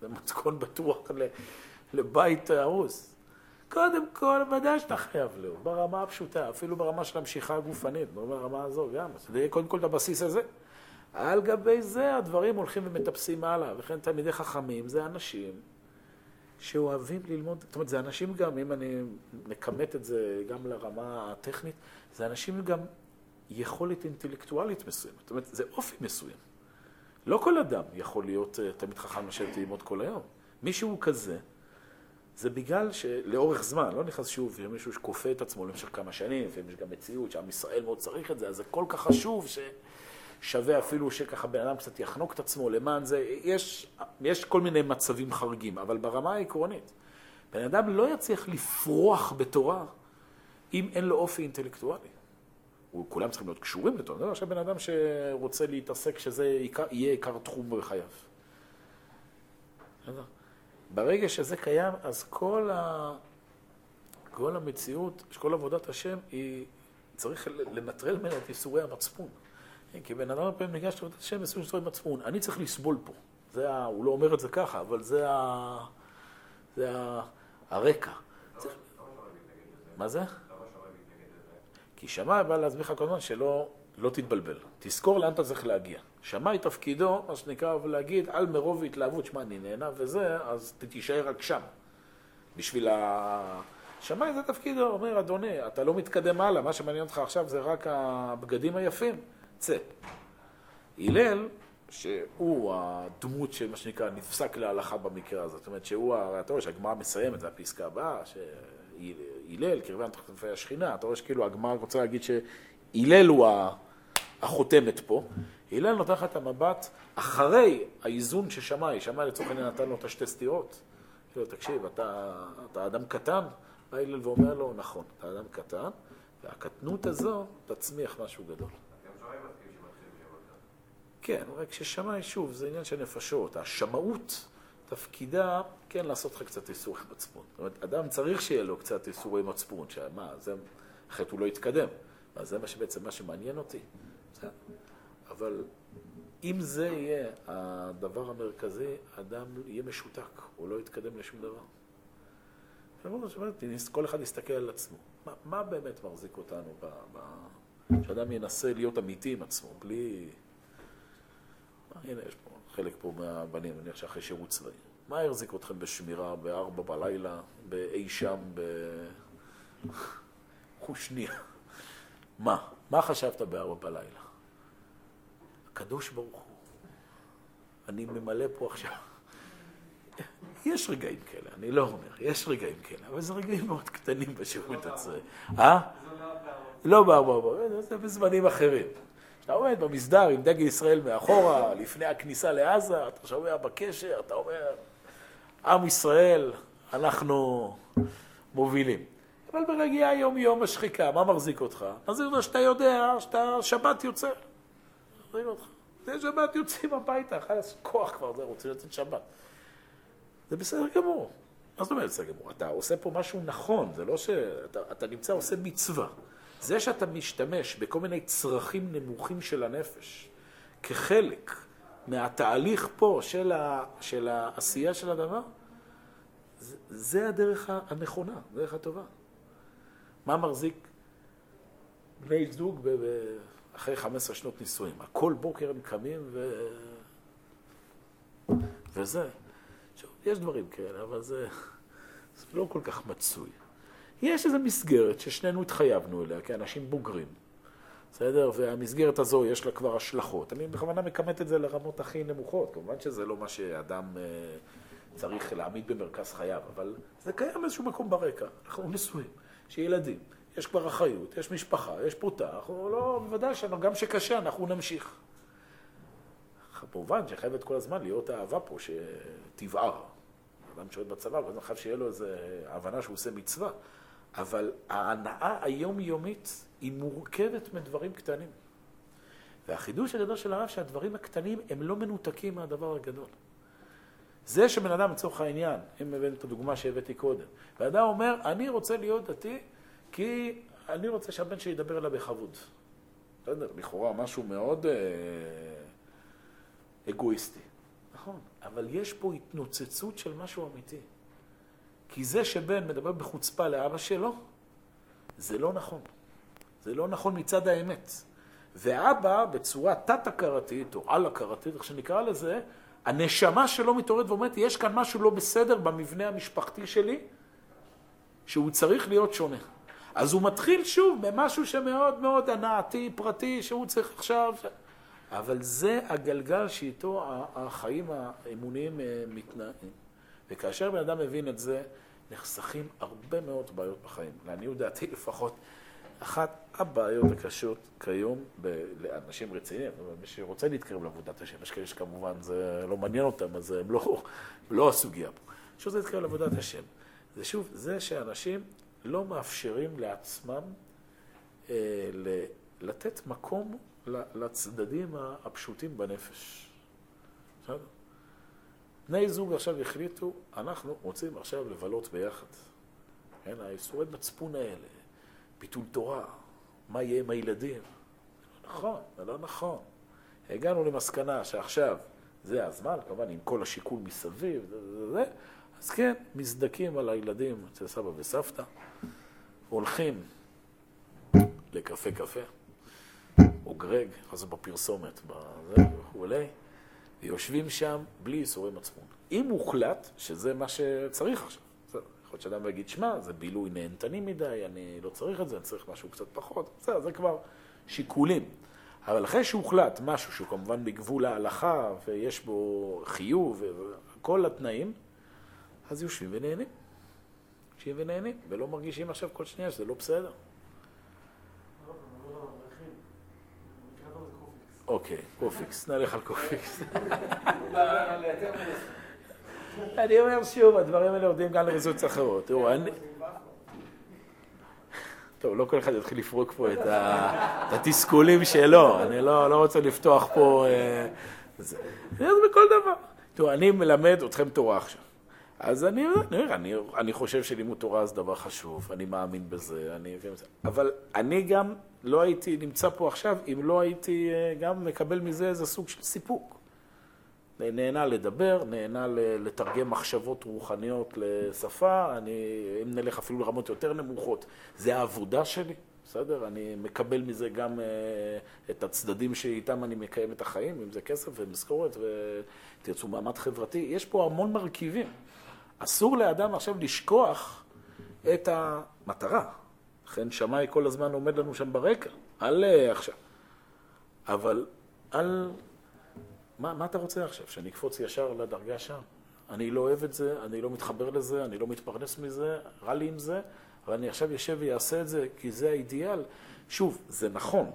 זה מתכון בטוח לבית הרוס. קודם כל, ודאי שאתה חייב לו, ברמה הפשוטה, אפילו ברמה של המשיכה הגופנית, ברמה הזו גם. זה יהיה קודם כל את הבסיס הזה. על גבי זה הדברים הולכים ומטפסים הלאה, וכן תלמידי חכמים זה אנשים שאוהבים ללמוד, זאת אומרת, זה אנשים גם, אם אני מכמת את זה גם לרמה הטכנית, זה אנשים גם יכולת אינטלקטואלית מסוימת, זאת אומרת, זה אופי מסוים. לא כל אדם יכול להיות אה, תלמיד חכם לשבת ללמוד כל היום. מישהו כזה, זה בגלל שלאורך זמן, לא נכנס שוב, יש מישהו שכופה את עצמו למשך כמה שנים, לפעמים יש גם מציאות שעם ישראל מאוד צריך את זה, אז זה כל כך חשוב ששווה אפילו שככה בן אדם קצת יחנוק את עצמו למען זה. יש, יש כל מיני מצבים חריגים, אבל ברמה העקרונית, בן אדם לא יצליח לפרוח בתורה אם אין לו אופי אינטלקטואלי. כולם צריכים להיות קשורים לתורה. זה עכשיו בן אדם שרוצה להתעסק שזה יהיה עיקר תחום בחייו. ברגע שזה קיים, אז כל, ה... כל המציאות, כל עבודת השם, היא צריך לנטרל ממנה את ייסורי המצפון. כי בן אדם פעמים ניגש לעבודת השם בסוג של מצפון. אני צריך לסבול פה. זה ה... הוא לא אומר את זה ככה, אבל זה, ה... זה ה... הרקע. זה... מה זה? כי שמאי בא להסביר לך כל הזמן שלא לא תתבלבל. תזכור לאן אתה צריך להגיע. שמאי תפקידו, מה שנקרא, להגיד על מרוב התלהבות, שמע, אני נהנה וזה, אז תישאר רק שם. בשביל ה... שמאי זה תפקידו, אומר, אדוני, אתה לא מתקדם הלאה, מה שמעניין אותך עכשיו זה רק הבגדים היפים, צא. הלל, שהוא הדמות של מה שנקרא נפסק להלכה במקרה הזה, זאת אומרת שהוא, אתה רואה שהגמרא מסיימת, זה הפסקה הבאה, שהלל, קרבן תחת השכינה, אתה רואה שכאילו הגמרא רוצה להגיד שהלל הוא החותמת פה, הלל נותן לך את המבט אחרי האיזון ששמאי, שמאי לצורך העניין נתן לו את השתי סתירות. כאילו, תקשיב, אתה, אתה אדם קטן, בא הלל ואומר לו, נכון, אתה אדם קטן, והקטנות הזו תצמיח משהו גדול. כן, רק ששמאי, שוב, זה עניין של נפשות. השמאות, תפקידה, כן, לעשות לך קצת איסורי מצפון. זאת אומרת, אדם צריך שיהיה לו קצת איסורי מצפון, שמה, זה, אחרת הוא לא יתקדם. אז זה מה שבעצם, מה שמעניין אותי. בסדר. אבל אם זה יהיה הדבר המרכזי, אדם יהיה משותק, הוא לא יתקדם לשום דבר. כל אחד יסתכל על עצמו. מה, מה באמת מחזיק אותנו? ב, ב, שאדם ינסה להיות אמיתי עם עצמו, בלי... מה, הנה, יש פה חלק פה מהבנים, אני חושב אחרי שירות צבאי. מה יחזיק אתכם בשמירה בארבע בלילה, באי שם, בחושניה? [LAUGHS] מה? מה חשבת בארבע בלילה? הקדוש ברוך הוא, אני ממלא פה עכשיו. יש רגעים כאלה, אני לא אומר, יש רגעים כאלה, אבל זה רגעים מאוד קטנים בשירות הצבאי. אה? לא בארבע, זה בזמנים אחרים. כשאתה עומד במסדר עם דגל ישראל מאחורה, לפני הכניסה לעזה, אתה שומע בקשר, אתה אומר, עם ישראל, אנחנו מובילים. אבל ברגיעה יום-יום השחיקה, מה מחזיק אותך? מחזיק אותך שאתה יודע שאתה שבת יוצא. מחזיק אותך. זה שבת יוצאים הביתה, חייס כוח כבר, זה רוצים לצאת שבת. זה בסדר גמור. מה זאת אומרת בסדר גמור? אתה עושה פה משהו נכון, זה לא שאתה אתה נמצא עושה מצווה. זה שאתה משתמש בכל מיני צרכים נמוכים של הנפש, כחלק מהתהליך פה של, ה, של העשייה של הדבר, זה, זה הדרך הנכונה, הדרך הטובה. מה מחזיק בני זוג ב, ב, אחרי 15 שנות נישואים? כל בוקר הם קמים ו... וזה. עכשיו, יש דברים כאלה, אבל זה, זה לא כל כך מצוי. יש איזו מסגרת ששנינו התחייבנו אליה כאנשים בוגרים, בסדר? והמסגרת הזו יש לה כבר השלכות. אני בכוונה מכמת את זה לרמות הכי נמוכות. כמובן שזה לא מה שאדם אה, צריך להעמיד במרכז חייו, אבל זה קיים באיזשהו מקום ברקע. אנחנו נשואים, יש ילדים, יש כבר אחריות, יש משפחה, יש פרוטה, אנחנו לא, בוודאי שגם שקשה אנחנו נמשיך. כמובן שחייבת כל הזמן להיות האהבה פה שתבער. אדם שואל בצבא, ואז חייב שיהיה לו איזו הבנה שהוא עושה מצווה. אבל ההנאה היומיומית היא מורכבת מדברים קטנים. והחידוש הגדול של הרב שהדברים הקטנים הם לא מנותקים מהדבר הגדול. זה שבן אדם, לצורך העניין, אם הבאנו את הדוגמה שהבאתי קודם, ואדם אומר, אני רוצה להיות דתי כי אני רוצה שהבן שלי ידבר אליו בכבוד. בסדר, לכאורה משהו מאוד אה, אגואיסטי. נכון, אבל יש פה התנוצצות של משהו אמיתי. כי זה שבן מדבר בחוצפה לאבא שלו, זה לא נכון. זה לא נכון מצד האמת. ואבא, בצורה תת-הכרתית, או על-הכרתית, איך שנקרא לזה, הנשמה שלו מתעוררת ואומרת, יש כאן משהו לא בסדר במבנה המשפחתי שלי, שהוא צריך להיות שונה. אז הוא מתחיל שוב במשהו שמאוד מאוד הנאתי, פרטי, שהוא צריך עכשיו... אבל זה הגלגל שאיתו החיים האמוניים אה, מתנהלים. וכאשר בן אדם מבין את זה, נחסכים הרבה מאוד בעיות בחיים. לעניות דעתי [LAUGHS] לפחות, אחת הבעיות הקשות כיום ב- לאנשים רציניים, מי שרוצה להתקרב לעבודת השם, יש כאלה שכמובן זה לא מעניין אותם, אז הם לא, [LAUGHS] לא הסוגיה פה. שרוצה להתקרב לעבודת השם. זה שוב, זה שאנשים לא מאפשרים לעצמם אה, לתת מקום לצדדים הפשוטים בנפש. בני זוג עכשיו החליטו, אנחנו רוצים עכשיו לבלות ביחד. כן, האיסורי מצפון האלה, ביטול תורה, מה יהיה עם הילדים? זה לא נכון, זה לא נכון. הגענו למסקנה שעכשיו זה הזמן, כמובן עם כל השיקול מסביב, זה, זה, זה, אז כן, מזדקים על הילדים אצל סבא וסבתא, הולכים לקפה קפה, או גרג, אז בפרסומת, וכולי. ויושבים שם בלי ייסורי מצפון. אם הוחלט שזה מה שצריך עכשיו, יכול להיות שאדם יגיד, שמע, זה בילוי נהנתני מדי, אני לא צריך את זה, אני צריך משהו קצת פחות, בסדר, זה כבר שיקולים. אבל אחרי שהוחלט משהו שהוא כמובן בגבול ההלכה ויש בו חיוב וכל התנאים, אז יושבים ונהנים. יושבים ונהנים, ולא מרגישים עכשיו כל שנייה שזה לא בסדר. אוקיי, קופיקס, נלך על קופיקס. אני אומר שוב, הדברים האלה עובדים גם לרזולוציות אחרות. תראו, אני... טוב, לא כל אחד יתחיל לפרוק פה את התסכולים שלו, אני לא, לא רוצה לפתוח פה... אה, זה בכל דבר. תראו, אני מלמד אתכם תורה עכשיו. אז אני, אני, אני, אני חושב שלימוד תורה זה דבר חשוב, אני מאמין בזה, אני, אבל אני גם לא הייתי נמצא פה עכשיו אם לא הייתי אה, גם מקבל מזה איזה סוג של סיפוק. נהנה לדבר, נהנה לתרגם מחשבות רוחניות לשפה, אני, אם נלך אפילו לרמות יותר נמוכות, זה העבודה שלי, בסדר? אני מקבל מזה גם uh, את הצדדים שאיתם אני מקיים את החיים, אם זה כסף ומשכורת ותרצו מעמד חברתי, יש פה המון מרכיבים. אסור לאדם עכשיו לשכוח את המטרה. לכן שמאי כל הזמן עומד לנו שם ברקע, אל עכשיו. אבל אל... מה, מה אתה רוצה עכשיו? שאני אקפוץ ישר לדרגה שם? אני לא אוהב את זה, אני לא מתחבר לזה, אני לא מתפרנס מזה, רע לי עם זה, אבל אני עכשיו יושב ויעשה את זה כי זה האידיאל. שוב, זה נכון,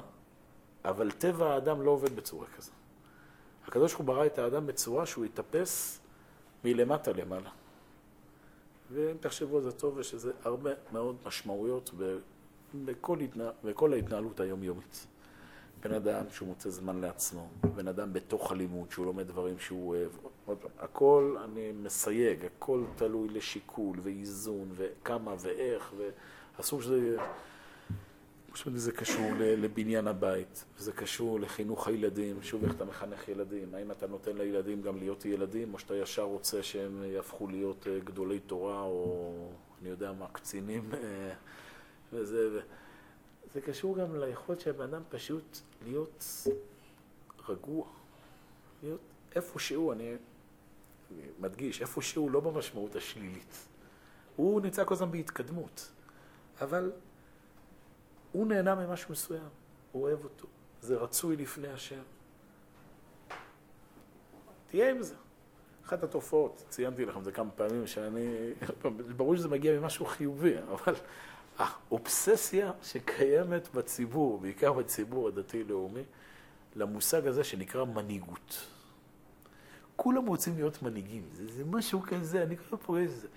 אבל טבע האדם לא עובד בצורה כזו. הקדוש ברוך הוא ברא את האדם בצורה שהוא יתאפס מלמטה למעלה. ואם תחשבו על זה טוב, יש לזה הרבה מאוד משמעויות בכל, התנה... בכל ההתנהלות היומיומית. בן אדם שהוא מוצא זמן לעצמו, בן אדם בתוך הלימוד, שהוא לומד דברים שהוא אוהב. עוד פעם, הכל, אני מסייג, הכל תלוי לשיקול ואיזון וכמה ואיך, ואסור שזה... פשוט זה קשור לבניין הבית, זה קשור לחינוך הילדים, שוב איך אתה מחנך ילדים, האם אתה נותן לילדים גם להיות ילדים, או שאתה ישר רוצה שהם יהפכו להיות אה, גדולי תורה, או אני יודע מה, קצינים, אה, וזה, זה קשור גם ליכולת של הבן אדם פשוט להיות רגוע, להיות איפה שהוא, אני מדגיש, איפה שהוא לא במשמעות השלילית. הוא נמצא כל הזמן בהתקדמות, אבל הוא נהנה ממשהו מסוים, הוא אוהב אותו, זה רצוי לפני השם. תהיה עם זה. אחת התופעות, ציינתי לכם את זה כמה פעמים, שאני, [LAUGHS] ברור שזה מגיע ממשהו חיובי, אבל האובססיה שקיימת בציבור, בעיקר בציבור הדתי-לאומי, למושג הזה שנקרא מנהיגות. כולם רוצים להיות מנהיגים, זה, זה משהו כזה, אני כבר פוגש את זה.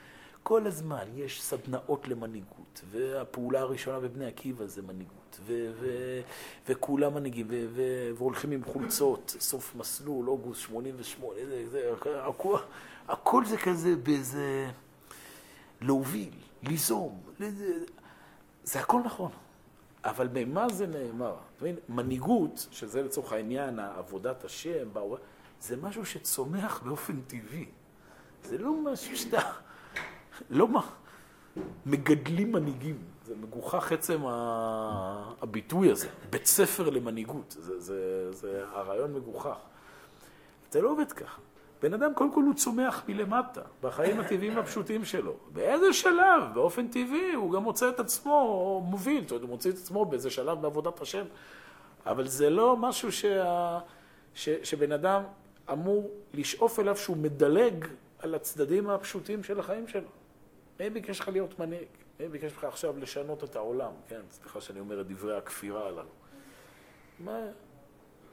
כל הזמן יש סדנאות למנהיגות, והפעולה הראשונה בבני עקיבא זה מנהיגות, ו- ו- וכולם מנהיגים, ו- ו- והולכים עם חולצות, סוף מסלול, אוגוסט 88, זה, זה, הכל, הכל זה כזה באיזה להוביל, ליזום, זה, זה הכל נכון. אבל במה זה נאמר? מנהיגות, שזה לצורך העניין עבודת השם, זה משהו שצומח באופן טבעי. זה לא משהו שאתה... לא מה, מגדלים מנהיגים. זה מגוחך עצם הביטוי הזה, בית ספר למנהיגות. זה, זה, זה הרעיון מגוחך. זה לא עובד ככה. בן אדם קודם כל הוא צומח מלמטה, בחיים הטבעיים הפשוטים שלו. באיזה שלב, באופן טבעי, הוא גם מוצא את עצמו מוביל, זאת אומרת, הוא מוצא את עצמו באיזה שלב בעבודת השם. אבל זה לא משהו שה, ש, שבן אדם אמור לשאוף אליו שהוא מדלג על הצדדים הפשוטים של החיים שלו. מי ביקש לך להיות מנהיג? מי ביקש לך עכשיו לשנות את העולם? כן, סליחה שאני אומר את דברי הכפירה הללו. מה?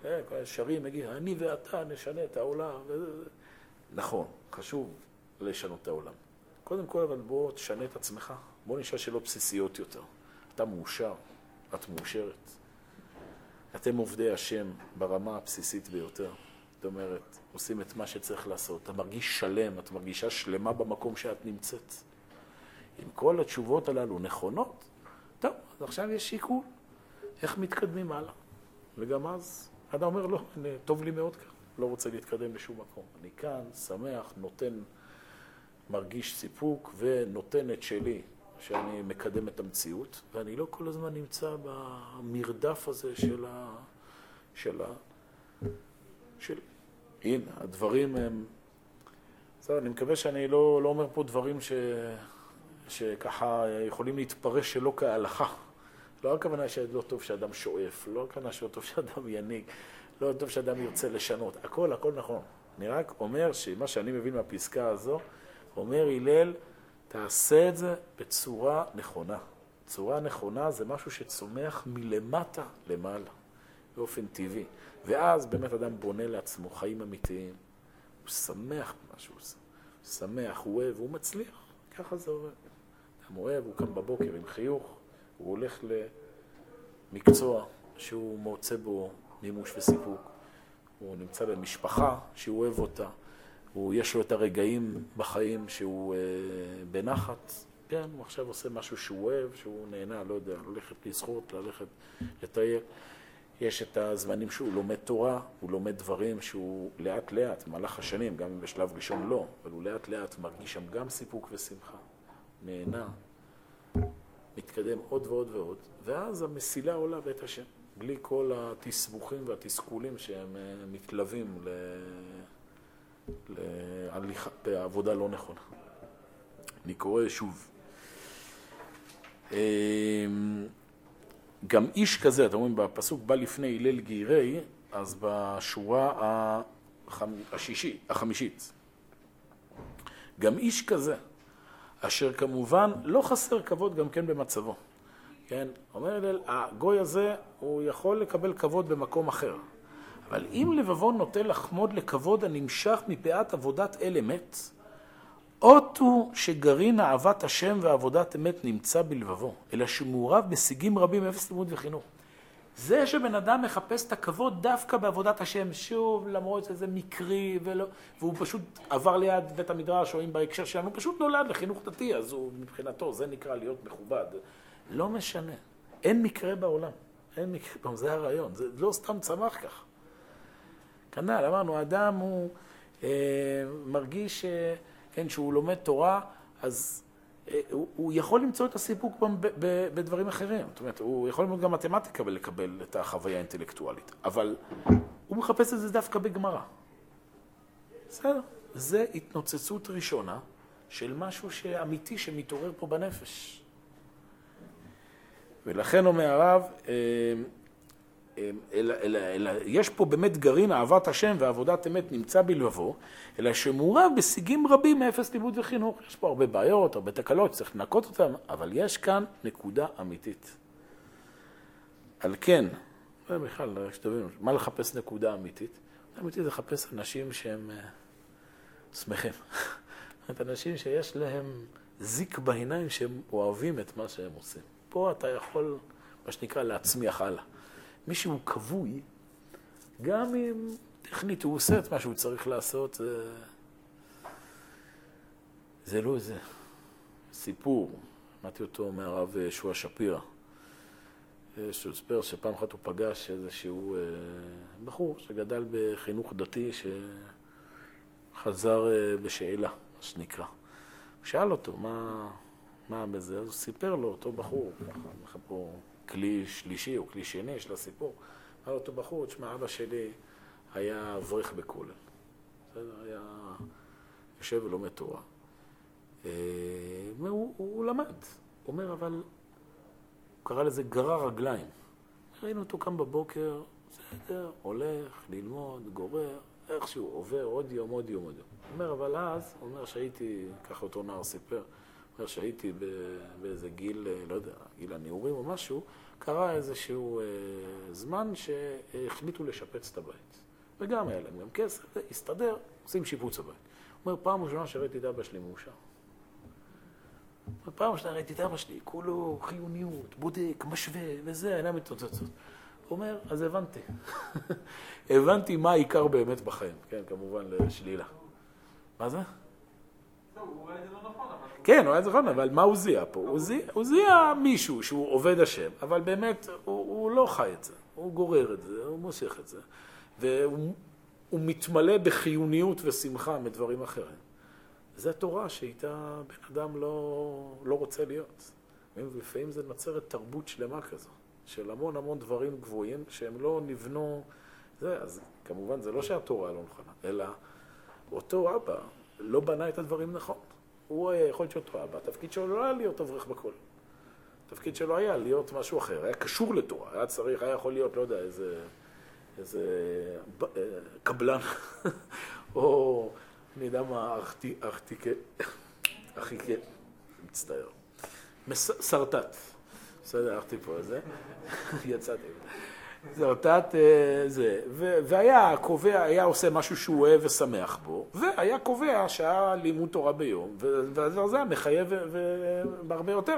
כן, שרים מגיע, אני ואתה נשנה את העולם. נכון, חשוב לשנות את העולם. קודם כל, אבל בוא תשנה את עצמך. בוא נשאל שאלות בסיסיות יותר. אתה מאושר, את מאושרת. אתם עובדי השם ברמה הבסיסית ביותר. זאת אומרת, עושים את מה שצריך לעשות. אתה מרגיש שלם, את מרגישה שלמה במקום שאת נמצאת. אם כל התשובות הללו נכונות, טוב, אז עכשיו יש שיקול, איך מתקדמים הלאה. וגם אז אדם אומר, לא, אני, טוב לי מאוד כאן, לא רוצה להתקדם לשום מקום. אני כאן, שמח, נותן, מרגיש סיפוק ונותן את שלי, שאני מקדם את המציאות, ואני לא כל הזמן נמצא במרדף הזה של ה... של ה... של... הנה, הדברים הם... בסדר, אני מקווה שאני לא, לא אומר פה דברים ש... שככה יכולים להתפרש שלא כהלכה. לא הכוונה שלא טוב שאדם שואף, לא הכוונה שלא טוב שאדם ינהיג, לא טוב שאדם ירצה לשנות. הכל, הכל נכון. אני רק אומר שמה שאני מבין מהפסקה הזו, אומר הלל, תעשה את זה בצורה נכונה. צורה נכונה זה משהו שצומח מלמטה למעלה, באופן טבעי. ואז באמת אדם בונה לעצמו חיים אמיתיים. הוא שמח במה שהוא עושה. הוא שמח, הוא אוהב, הוא מצליח. ככה זה עובד. אדם אוהב, הוא קם בבוקר עם חיוך, הוא הולך למקצוע שהוא מוצא בו מימוש וסיפוק. הוא נמצא במשפחה שהוא אוהב אותה. הוא, יש לו את הרגעים בחיים שהוא אה, בנחת. כן, הוא עכשיו עושה משהו שהוא אוהב, שהוא נהנה, לא יודע, ללכת לשחות, ללכת לטייל. יש את הזמנים שהוא לומד תורה, הוא לומד דברים שהוא לאט לאט, במהלך השנים, גם אם בשלב ראשון לא, אבל הוא לאט לאט מרגיש שם גם סיפוק ושמחה, נהנה, מתקדם עוד ועוד ועוד, ואז המסילה עולה בית השם, בלי כל התסבוכים והתסכולים שהם אה, מתלווים ל... להליכה, בעבודה לא נכונה. אני קורא שוב. אמ, גם איש כזה, אתם רואים בפסוק בא לפני הלל גירי, אז בשורה השישית, החמישית. גם איש כזה, אשר כמובן לא חסר כבוד גם כן במצבו. כן? אומר הלל, הגוי הזה, הוא יכול לקבל כבוד במקום אחר. אבל אם לבבו נוטה לחמוד לכבוד הנמשך מפאת עבודת אל אמת, אות הוא שגרעין אהבת השם ועבודת אמת נמצא בלבבו, אלא שמעורב בשיגים רבים מאפס לימוד וחינוך. זה שבן אדם מחפש את הכבוד דווקא בעבודת השם, שוב, למרות שזה מקרי, ולא, והוא פשוט עבר ליד בית המדרש, או אם בהקשר שלנו, הוא פשוט נולד לחינוך דתי, אז הוא מבחינתו, זה נקרא להיות מכובד. לא משנה, אין מקרה בעולם. אין מקרה, זה הרעיון, זה לא סתם צמח כך. כנ"ל, אמרנו, האדם הוא אה, מרגיש, אה, כן, שהוא לומד תורה, אז הוא, הוא יכול למצוא את הסיפוק בדברים אחרים. זאת אומרת, הוא יכול ללמוד גם מתמטיקה ולקבל את החוויה האינטלקטואלית, אבל הוא מחפש את זה דווקא בגמרא. בסדר? זה התנוצצות ראשונה של משהו אמיתי שמתעורר פה בנפש. ולכן אומר הרב, אה, אלא, אלא, אלא יש פה באמת גרעין אהבת השם ועבודת אמת נמצא בלבבו, אלא שמעורב בשיגים רבים מאפס לימוד וחינוך. יש פה הרבה בעיות, הרבה תקלות, צריך לנקות אותן, אבל יש כאן נקודה אמיתית. על כן, בכלל, שתבינו, מה לחפש נקודה אמיתית? אמיתית זה לחפש אנשים שהם uh, שמחים. [LAUGHS] זאת אנשים שיש להם זיק בעיניים שהם אוהבים את מה שהם עושים. פה אתה יכול, מה שנקרא, להצמיח הלאה. מי שהוא כבוי, גם אם טכנית הוא עושה את מה שהוא צריך לעשות, זה, לא איזה סיפור. שמעתי אותו מהרב שועה שפירא, שהוא סיפר שפעם אחת הוא פגש איזשהו אה, בחור שגדל בחינוך דתי שחזר אה, בשאלה, מה שנקרא. הוא שאל אותו, מה, מה בזה? אז הוא סיפר לו, אותו בחור, ככה, כלי שלישי או כלי שני של הסיפור. אמר אותו בחור, תשמע, אבא שלי היה אברך בכולל. בסדר? היה יושב ולומד תורה. אה, הוא, הוא, למד. הוא אומר, אבל הוא קרא לזה גרר רגליים. ראינו אותו קם בבוקר, בסדר, הולך, ללמוד, גורר, איכשהו עובר עוד יום, עוד יום, עוד יום. הוא אומר, אבל אז, הוא אומר שהייתי, ככה אותו נער סיפר, אומר שהייתי באיזה גיל, אה, לא יודע, גיל הנעורים או משהו, קרה איזשהו אה, זמן שהחליטו לשפץ את הבית. וגם היה להם גם כסף, הסתדר, עושים שיפוץ הבית. הוא אומר, פעם ראשונה שראיתי את אבא שלי מאושר. פעם ראשונה ראיתי את אבא שלי, כולו חיוניות, בודק, משווה, וזה, עיניים מתוצצות. הוא אומר, אז הבנתי. [LAUGHS] הבנתי מה העיקר באמת בחיים. כן, כמובן לשלילה. מה זה? כן, הוא היה זכרון, אבל מה הוא זיהה פה? הוא זיהה מישהו שהוא עובד השם, אבל באמת הוא, לא חי את זה, הוא גורר את זה, הוא מושך את זה, והוא מתמלא בחיוניות ושמחה מדברים אחרים. זו תורה שאיתה בן אדם לא, לא רוצה להיות. ולפעמים זה נוצרת תרבות שלמה כזו, של המון המון דברים גבוהים שהם לא נבנו, זה, אז כמובן זה לא שהתורה לא נכונה, אלא אותו אבא לא בנה את הדברים נכון. הוא היה יכול להיות אותו אבא, התפקיד שלו לא היה להיות אברך בכל. התפקיד שלו היה להיות משהו אחר, היה קשור לתורה, היה צריך, היה יכול להיות, לא יודע, איזה, איזה אה, קבלן, [LAUGHS] או אני יודע מה, ארכטיקה, אחיקה, מצטער, סרטט, בסדר, הלכתי פה זה, [LAUGHS] יצאתי. זה אותת אה, זה, והיה קובע, היה עושה משהו שהוא אוהב ושמח בו, והיה קובע שהיה לימוד תורה ביום, והדבר הזה מחייב בהרבה יותר.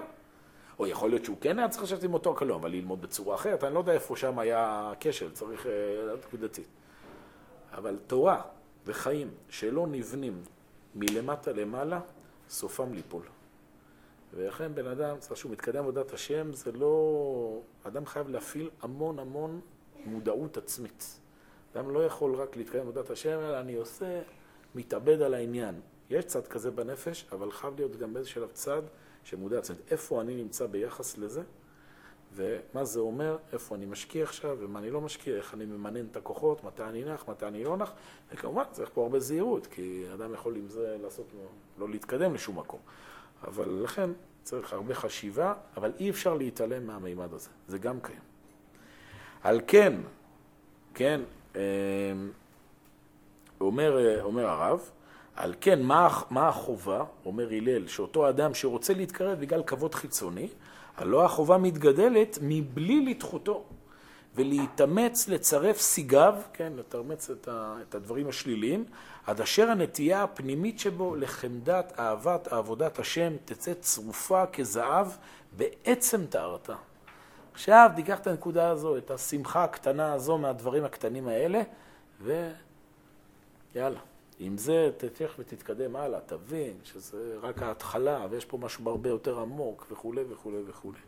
או יכול להיות שהוא כן היה צריך לשבת עם אותו הקלום, אבל ללמוד בצורה אחרת, אני לא יודע איפה שם היה כשל, צריך לדעת אה, נקודתית. אבל תורה וחיים שלא נבנים מלמטה למעלה, סופם ליפול. ולכן בן אדם, צריך שהוא מתקדם עבודת השם, זה לא... אדם חייב להפעיל המון המון מודעות עצמית. אדם לא יכול רק להתקדם עבודת השם, אלא אני עושה, מתאבד על העניין. יש צד כזה בנפש, אבל חייב להיות גם באיזה שלב צד שמודע עצמית. איפה אני נמצא ביחס לזה, ומה זה אומר, איפה אני משקיע עכשיו ומה אני לא משקיע, איך אני ממנן את הכוחות, מתי אני נח, מתי אני לא נח, וכמובן צריך פה הרבה זהירות, כי אדם יכול עם זה לעשות, לא להתקדם לשום מקום. אבל לכן צריך הרבה חשיבה, אבל אי אפשר להתעלם מהמימד הזה, זה גם קיים. על כן, כן, אמ, אומר, אומר הרב, על כן, מה, מה החובה, אומר הלל, שאותו אדם שרוצה להתקרב בגלל כבוד חיצוני, הלא החובה מתגדלת מבלי לדחותו, ולהתאמץ לצרף סיגיו, כן, לתרמץ את, ה, את הדברים השליליים, עד אשר הנטייה הפנימית שבו לחמדת אהבת עבודת השם תצא צרופה כזהב בעצם טהרתה. עכשיו תיקח את הנקודה הזו, את השמחה הקטנה הזו מהדברים הקטנים האלה, ויאללה. עם זה תלך ותתקדם הלאה, תבין שזה רק ההתחלה ויש פה משהו הרבה יותר עמוק וכולי וכולי וכולי.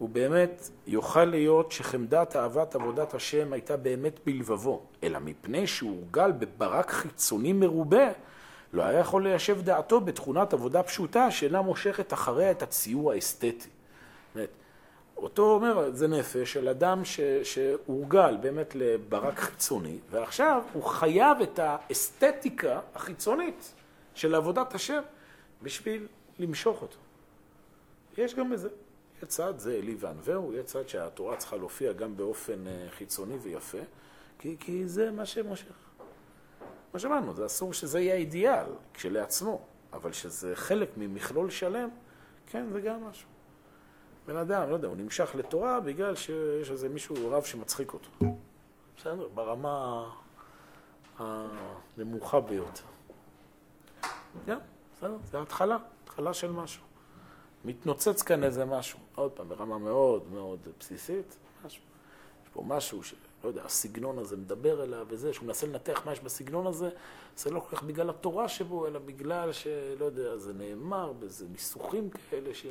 ובאמת יוכל להיות שחמדת אהבת עבודת השם הייתה באמת בלבבו, אלא מפני שהורגל בברק חיצוני מרובה, לא היה יכול ליישב דעתו בתכונת עבודה פשוטה שאינה מושכת אחריה את הציור האסתטי. באמת, אותו אומר, זה נפש של אדם שהורגל באמת לברק חיצוני, ועכשיו הוא חייב את האסתטיקה החיצונית של עבודת השם בשביל למשוך אותו. יש גם איזה, יש צד, זה אלי וענווהו, יש צד שהתורה צריכה להופיע גם באופן אה, חיצוני ויפה, כי, כי זה מה שמושך. מה שאמרנו, זה אסור שזה יהיה האידיאל כשלעצמו, אבל שזה חלק ממכלול שלם, כן, זה גם משהו. בן אדם, לא יודע, הוא נמשך לתורה בגלל שיש איזה מישהו, רב שמצחיק אותו. בסדר, ברמה הנמוכה ביותר. כן, בסדר, זה התחלה, התחלה של משהו. מתנוצץ כאן איזה משהו, עוד פעם, ברמה מאוד מאוד בסיסית, משהו. יש פה משהו ש... לא יודע, הסגנון הזה מדבר אליו וזה, שהוא מנסה לנתח מה יש בסגנון הזה, זה לא כל כך בגלל התורה שבו, אלא בגלל שלא יודע, זה נאמר באיזה ניסוחים כאלה ש...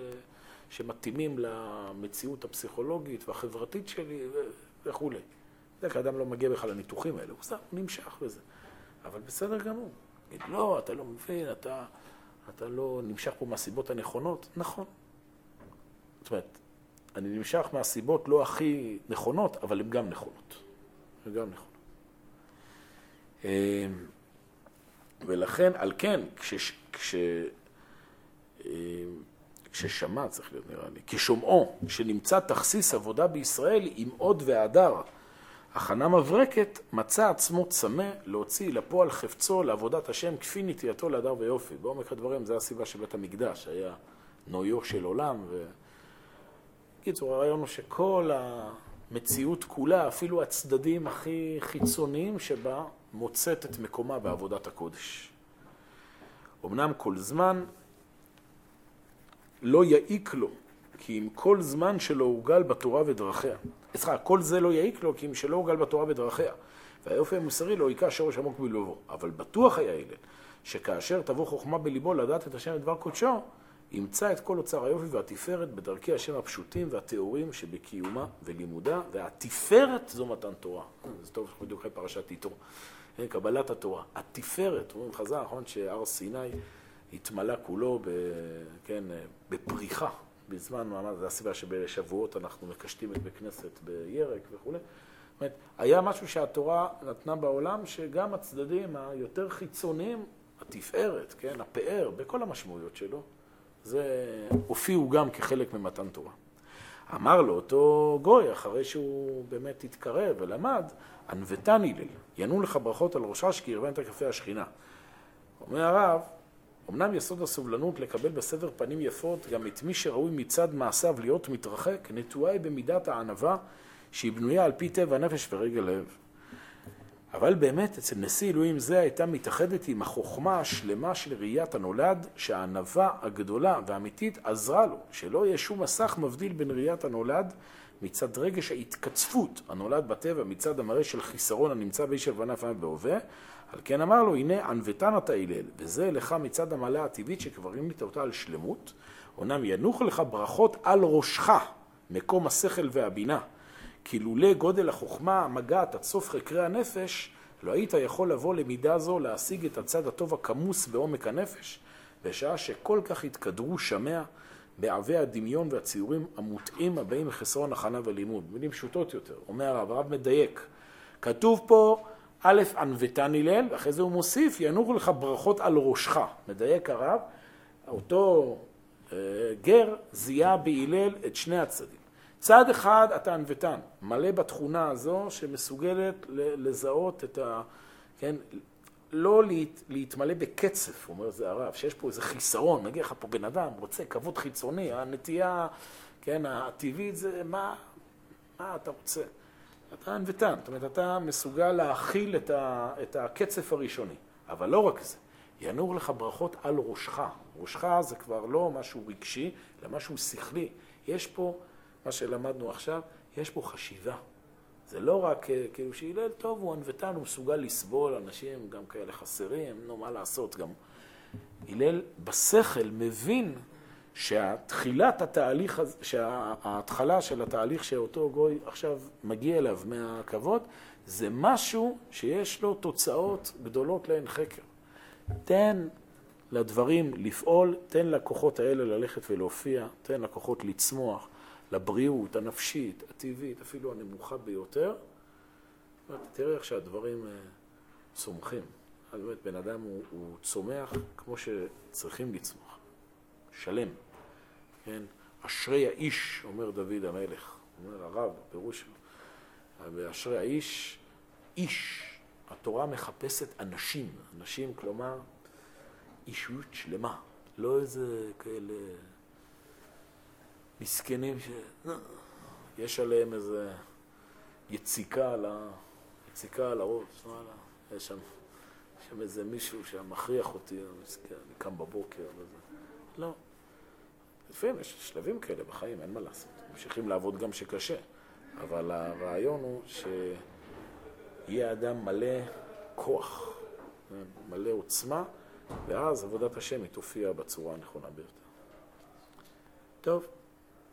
שמתאימים למציאות הפסיכולוגית והחברתית שלי וכולי. זה כאדם לא מגיע בכלל לניתוחים האלה, הוא סתם, נמשך בזה. אבל בסדר גמור. לא, אתה לא מבין, אתה, אתה לא נמשך פה מהסיבות הנכונות. נכון. זאת אומרת, אני נמשך מהסיבות לא הכי נכונות, אבל הן גם נכונות. הן גם נכונות. אמ, ולכן, על כן, כש... כש אמ, כששמע, צריך להיות נראה לי, כשומעו, שנמצא תכסיס עבודה בישראל עם עוד והדר, הכנה מברקת, מצא עצמו צמא להוציא לפועל חפצו לעבודת השם כפי נטייתו להדר ויופי. בעומק הדברים, זו הסיבה שבית המקדש היה נויו של עולם. ו... בקיצור, הרעיון הוא שכל המציאות כולה, אפילו הצדדים הכי חיצוניים שבה, מוצאת את מקומה בעבודת הקודש. אמנם כל זמן לא יעיק לו, כי אם כל זמן שלא הורגל בתורה ודרכיה. סליחה, כל זה לא יעיק לו, כי אם שלא הורגל בתורה ודרכיה. והיופי המוסרי לא היכה שורש עמוק בלבבו. אבל בטוח היה הלל, שכאשר תבוא חוכמה בליבו לדעת את השם לדבר קודשו, ימצא את כל אוצר היופי והתפארת בדרכי השם הפשוטים והטהורים שבקיומה ולימודה, והתפארת זו מתן תורה. זה טוב בדיוק אחרי פרשת איתו. קבלת התורה. התפארת, אומרים חז"ל, נכון שהר סיני התמלא כולו, ב, כן, בפריחה, בזמן מעמד, זו הסיבה שבשבועות אנחנו מקשטים את בית בירק וכולי. זאת אומרת, היה משהו שהתורה נתנה בעולם, שגם הצדדים היותר חיצוניים, התפארת, כן, הפאר, בכל המשמעויות שלו, זה הופיעו גם כחלק ממתן תורה. אמר לו אותו גוי, אחרי שהוא באמת התקרב ולמד, ענוותן הלל, ינו לך ברכות על ראשה שקירבן את הקפה השכינה. אומר הרב, אמנם יסוד הסובלנות לקבל בסבר פנים יפות גם את מי שראוי מצד מעשיו להיות מתרחק, נטועה היא במידת הענווה שהיא בנויה על פי טבע נפש ורגל לב. אבל באמת אצל נשיא אלוהים זה הייתה מתאחדת עם החוכמה השלמה של ראיית הנולד, שהענווה הגדולה והאמיתית עזרה לו, שלא יהיה שום מסך מבדיל בין ראיית הנולד מצד רגש ההתקצפות הנולד בטבע, מצד המראה של חיסרון הנמצא באיש הלבנה פעם בהווה, על כן אמר לו, הנה ענוותן אתה הלל, וזה לך מצד המעלה הטבעית שכברים אותה על שלמות, אומנם ינוח לך ברכות על ראשך, מקום השכל והבינה, כי לולא גודל החוכמה המגעת סוף חקרי הנפש, לא היית יכול לבוא למידה זו להשיג את הצד הטוב הכמוס בעומק הנפש, בשעה שכל כך התקדרו שמע בעבי הדמיון והציורים המוטעים הבאים מחסרון הכנה ולימוד. מילים פשוטות יותר. אומר הרב, הרב מדייק. כתוב פה א', ענוותן הלל, ואחרי זה הוא מוסיף, ינוחו לך ברכות על ראשך. מדייק הרב, אותו אה, גר זיהה בהלל את שני הצדדים. צד אחד אתה ענוותן, מלא בתכונה הזו שמסוגלת לזהות את ה... כן, לא להת, להתמלא בקצף, אומר זה הרב, שיש פה איזה חיסרון, מגיע לך פה בן אדם, רוצה כבוד חיצוני, הנטייה, כן, הטבעית זה מה, מה אתה רוצה? אתה ענוותן, זאת אומרת, אתה מסוגל להכיל את, ה, את הקצף הראשוני. אבל לא רק זה, ינור לך ברכות על ראשך. ראשך זה כבר לא משהו רגשי, אלא משהו שכלי. יש פה, מה שלמדנו עכשיו, יש פה חשיבה. זה לא רק אה, כאילו שהלל טוב, הוא ענוותן, הוא מסוגל לסבול אנשים גם כאלה חסרים, נו, מה לעשות, גם הלל בשכל מבין שהתחילת התהליך, שההתחלה של התהליך שאותו גוי עכשיו מגיע אליו מהכבוד, זה משהו שיש לו תוצאות גדולות לאין חקר. תן לדברים לפעול, תן לכוחות האלה ללכת ולהופיע, תן לכוחות לצמוח, לבריאות הנפשית, הטבעית, אפילו הנמוכה ביותר. תראה איך שהדברים אה, צומחים. באמת, בן אדם הוא, הוא צומח כמו שצריכים לצמוח, שלם. כן? אשרי האיש, אומר דוד המלך, אומר הרב, פירוש אשרי האיש, איש. התורה מחפשת אנשים, אנשים כלומר אישיות שלמה, לא איזה כאלה מסכנים שיש עליהם איזה יציקה על, ה... יציקה על הראש, יש שם, שם איזה מישהו שמכריח אותי, אני קם בבוקר וזה. לא. לפעמים יש שלבים כאלה בחיים, אין מה לעשות. ממשיכים לעבוד גם שקשה. אבל הרעיון הוא שיהיה אדם מלא כוח, מלא עוצמה, ואז עבודת השם היא תופיע בצורה הנכונה ביותר. טוב,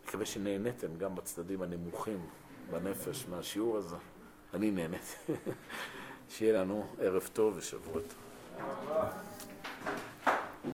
מקווה שנהניתם גם בצדדים הנמוכים בנפש מהשיעור הזה. אני נהניתי. [LAUGHS] שיהיה לנו ערב טוב ושבוע טוב.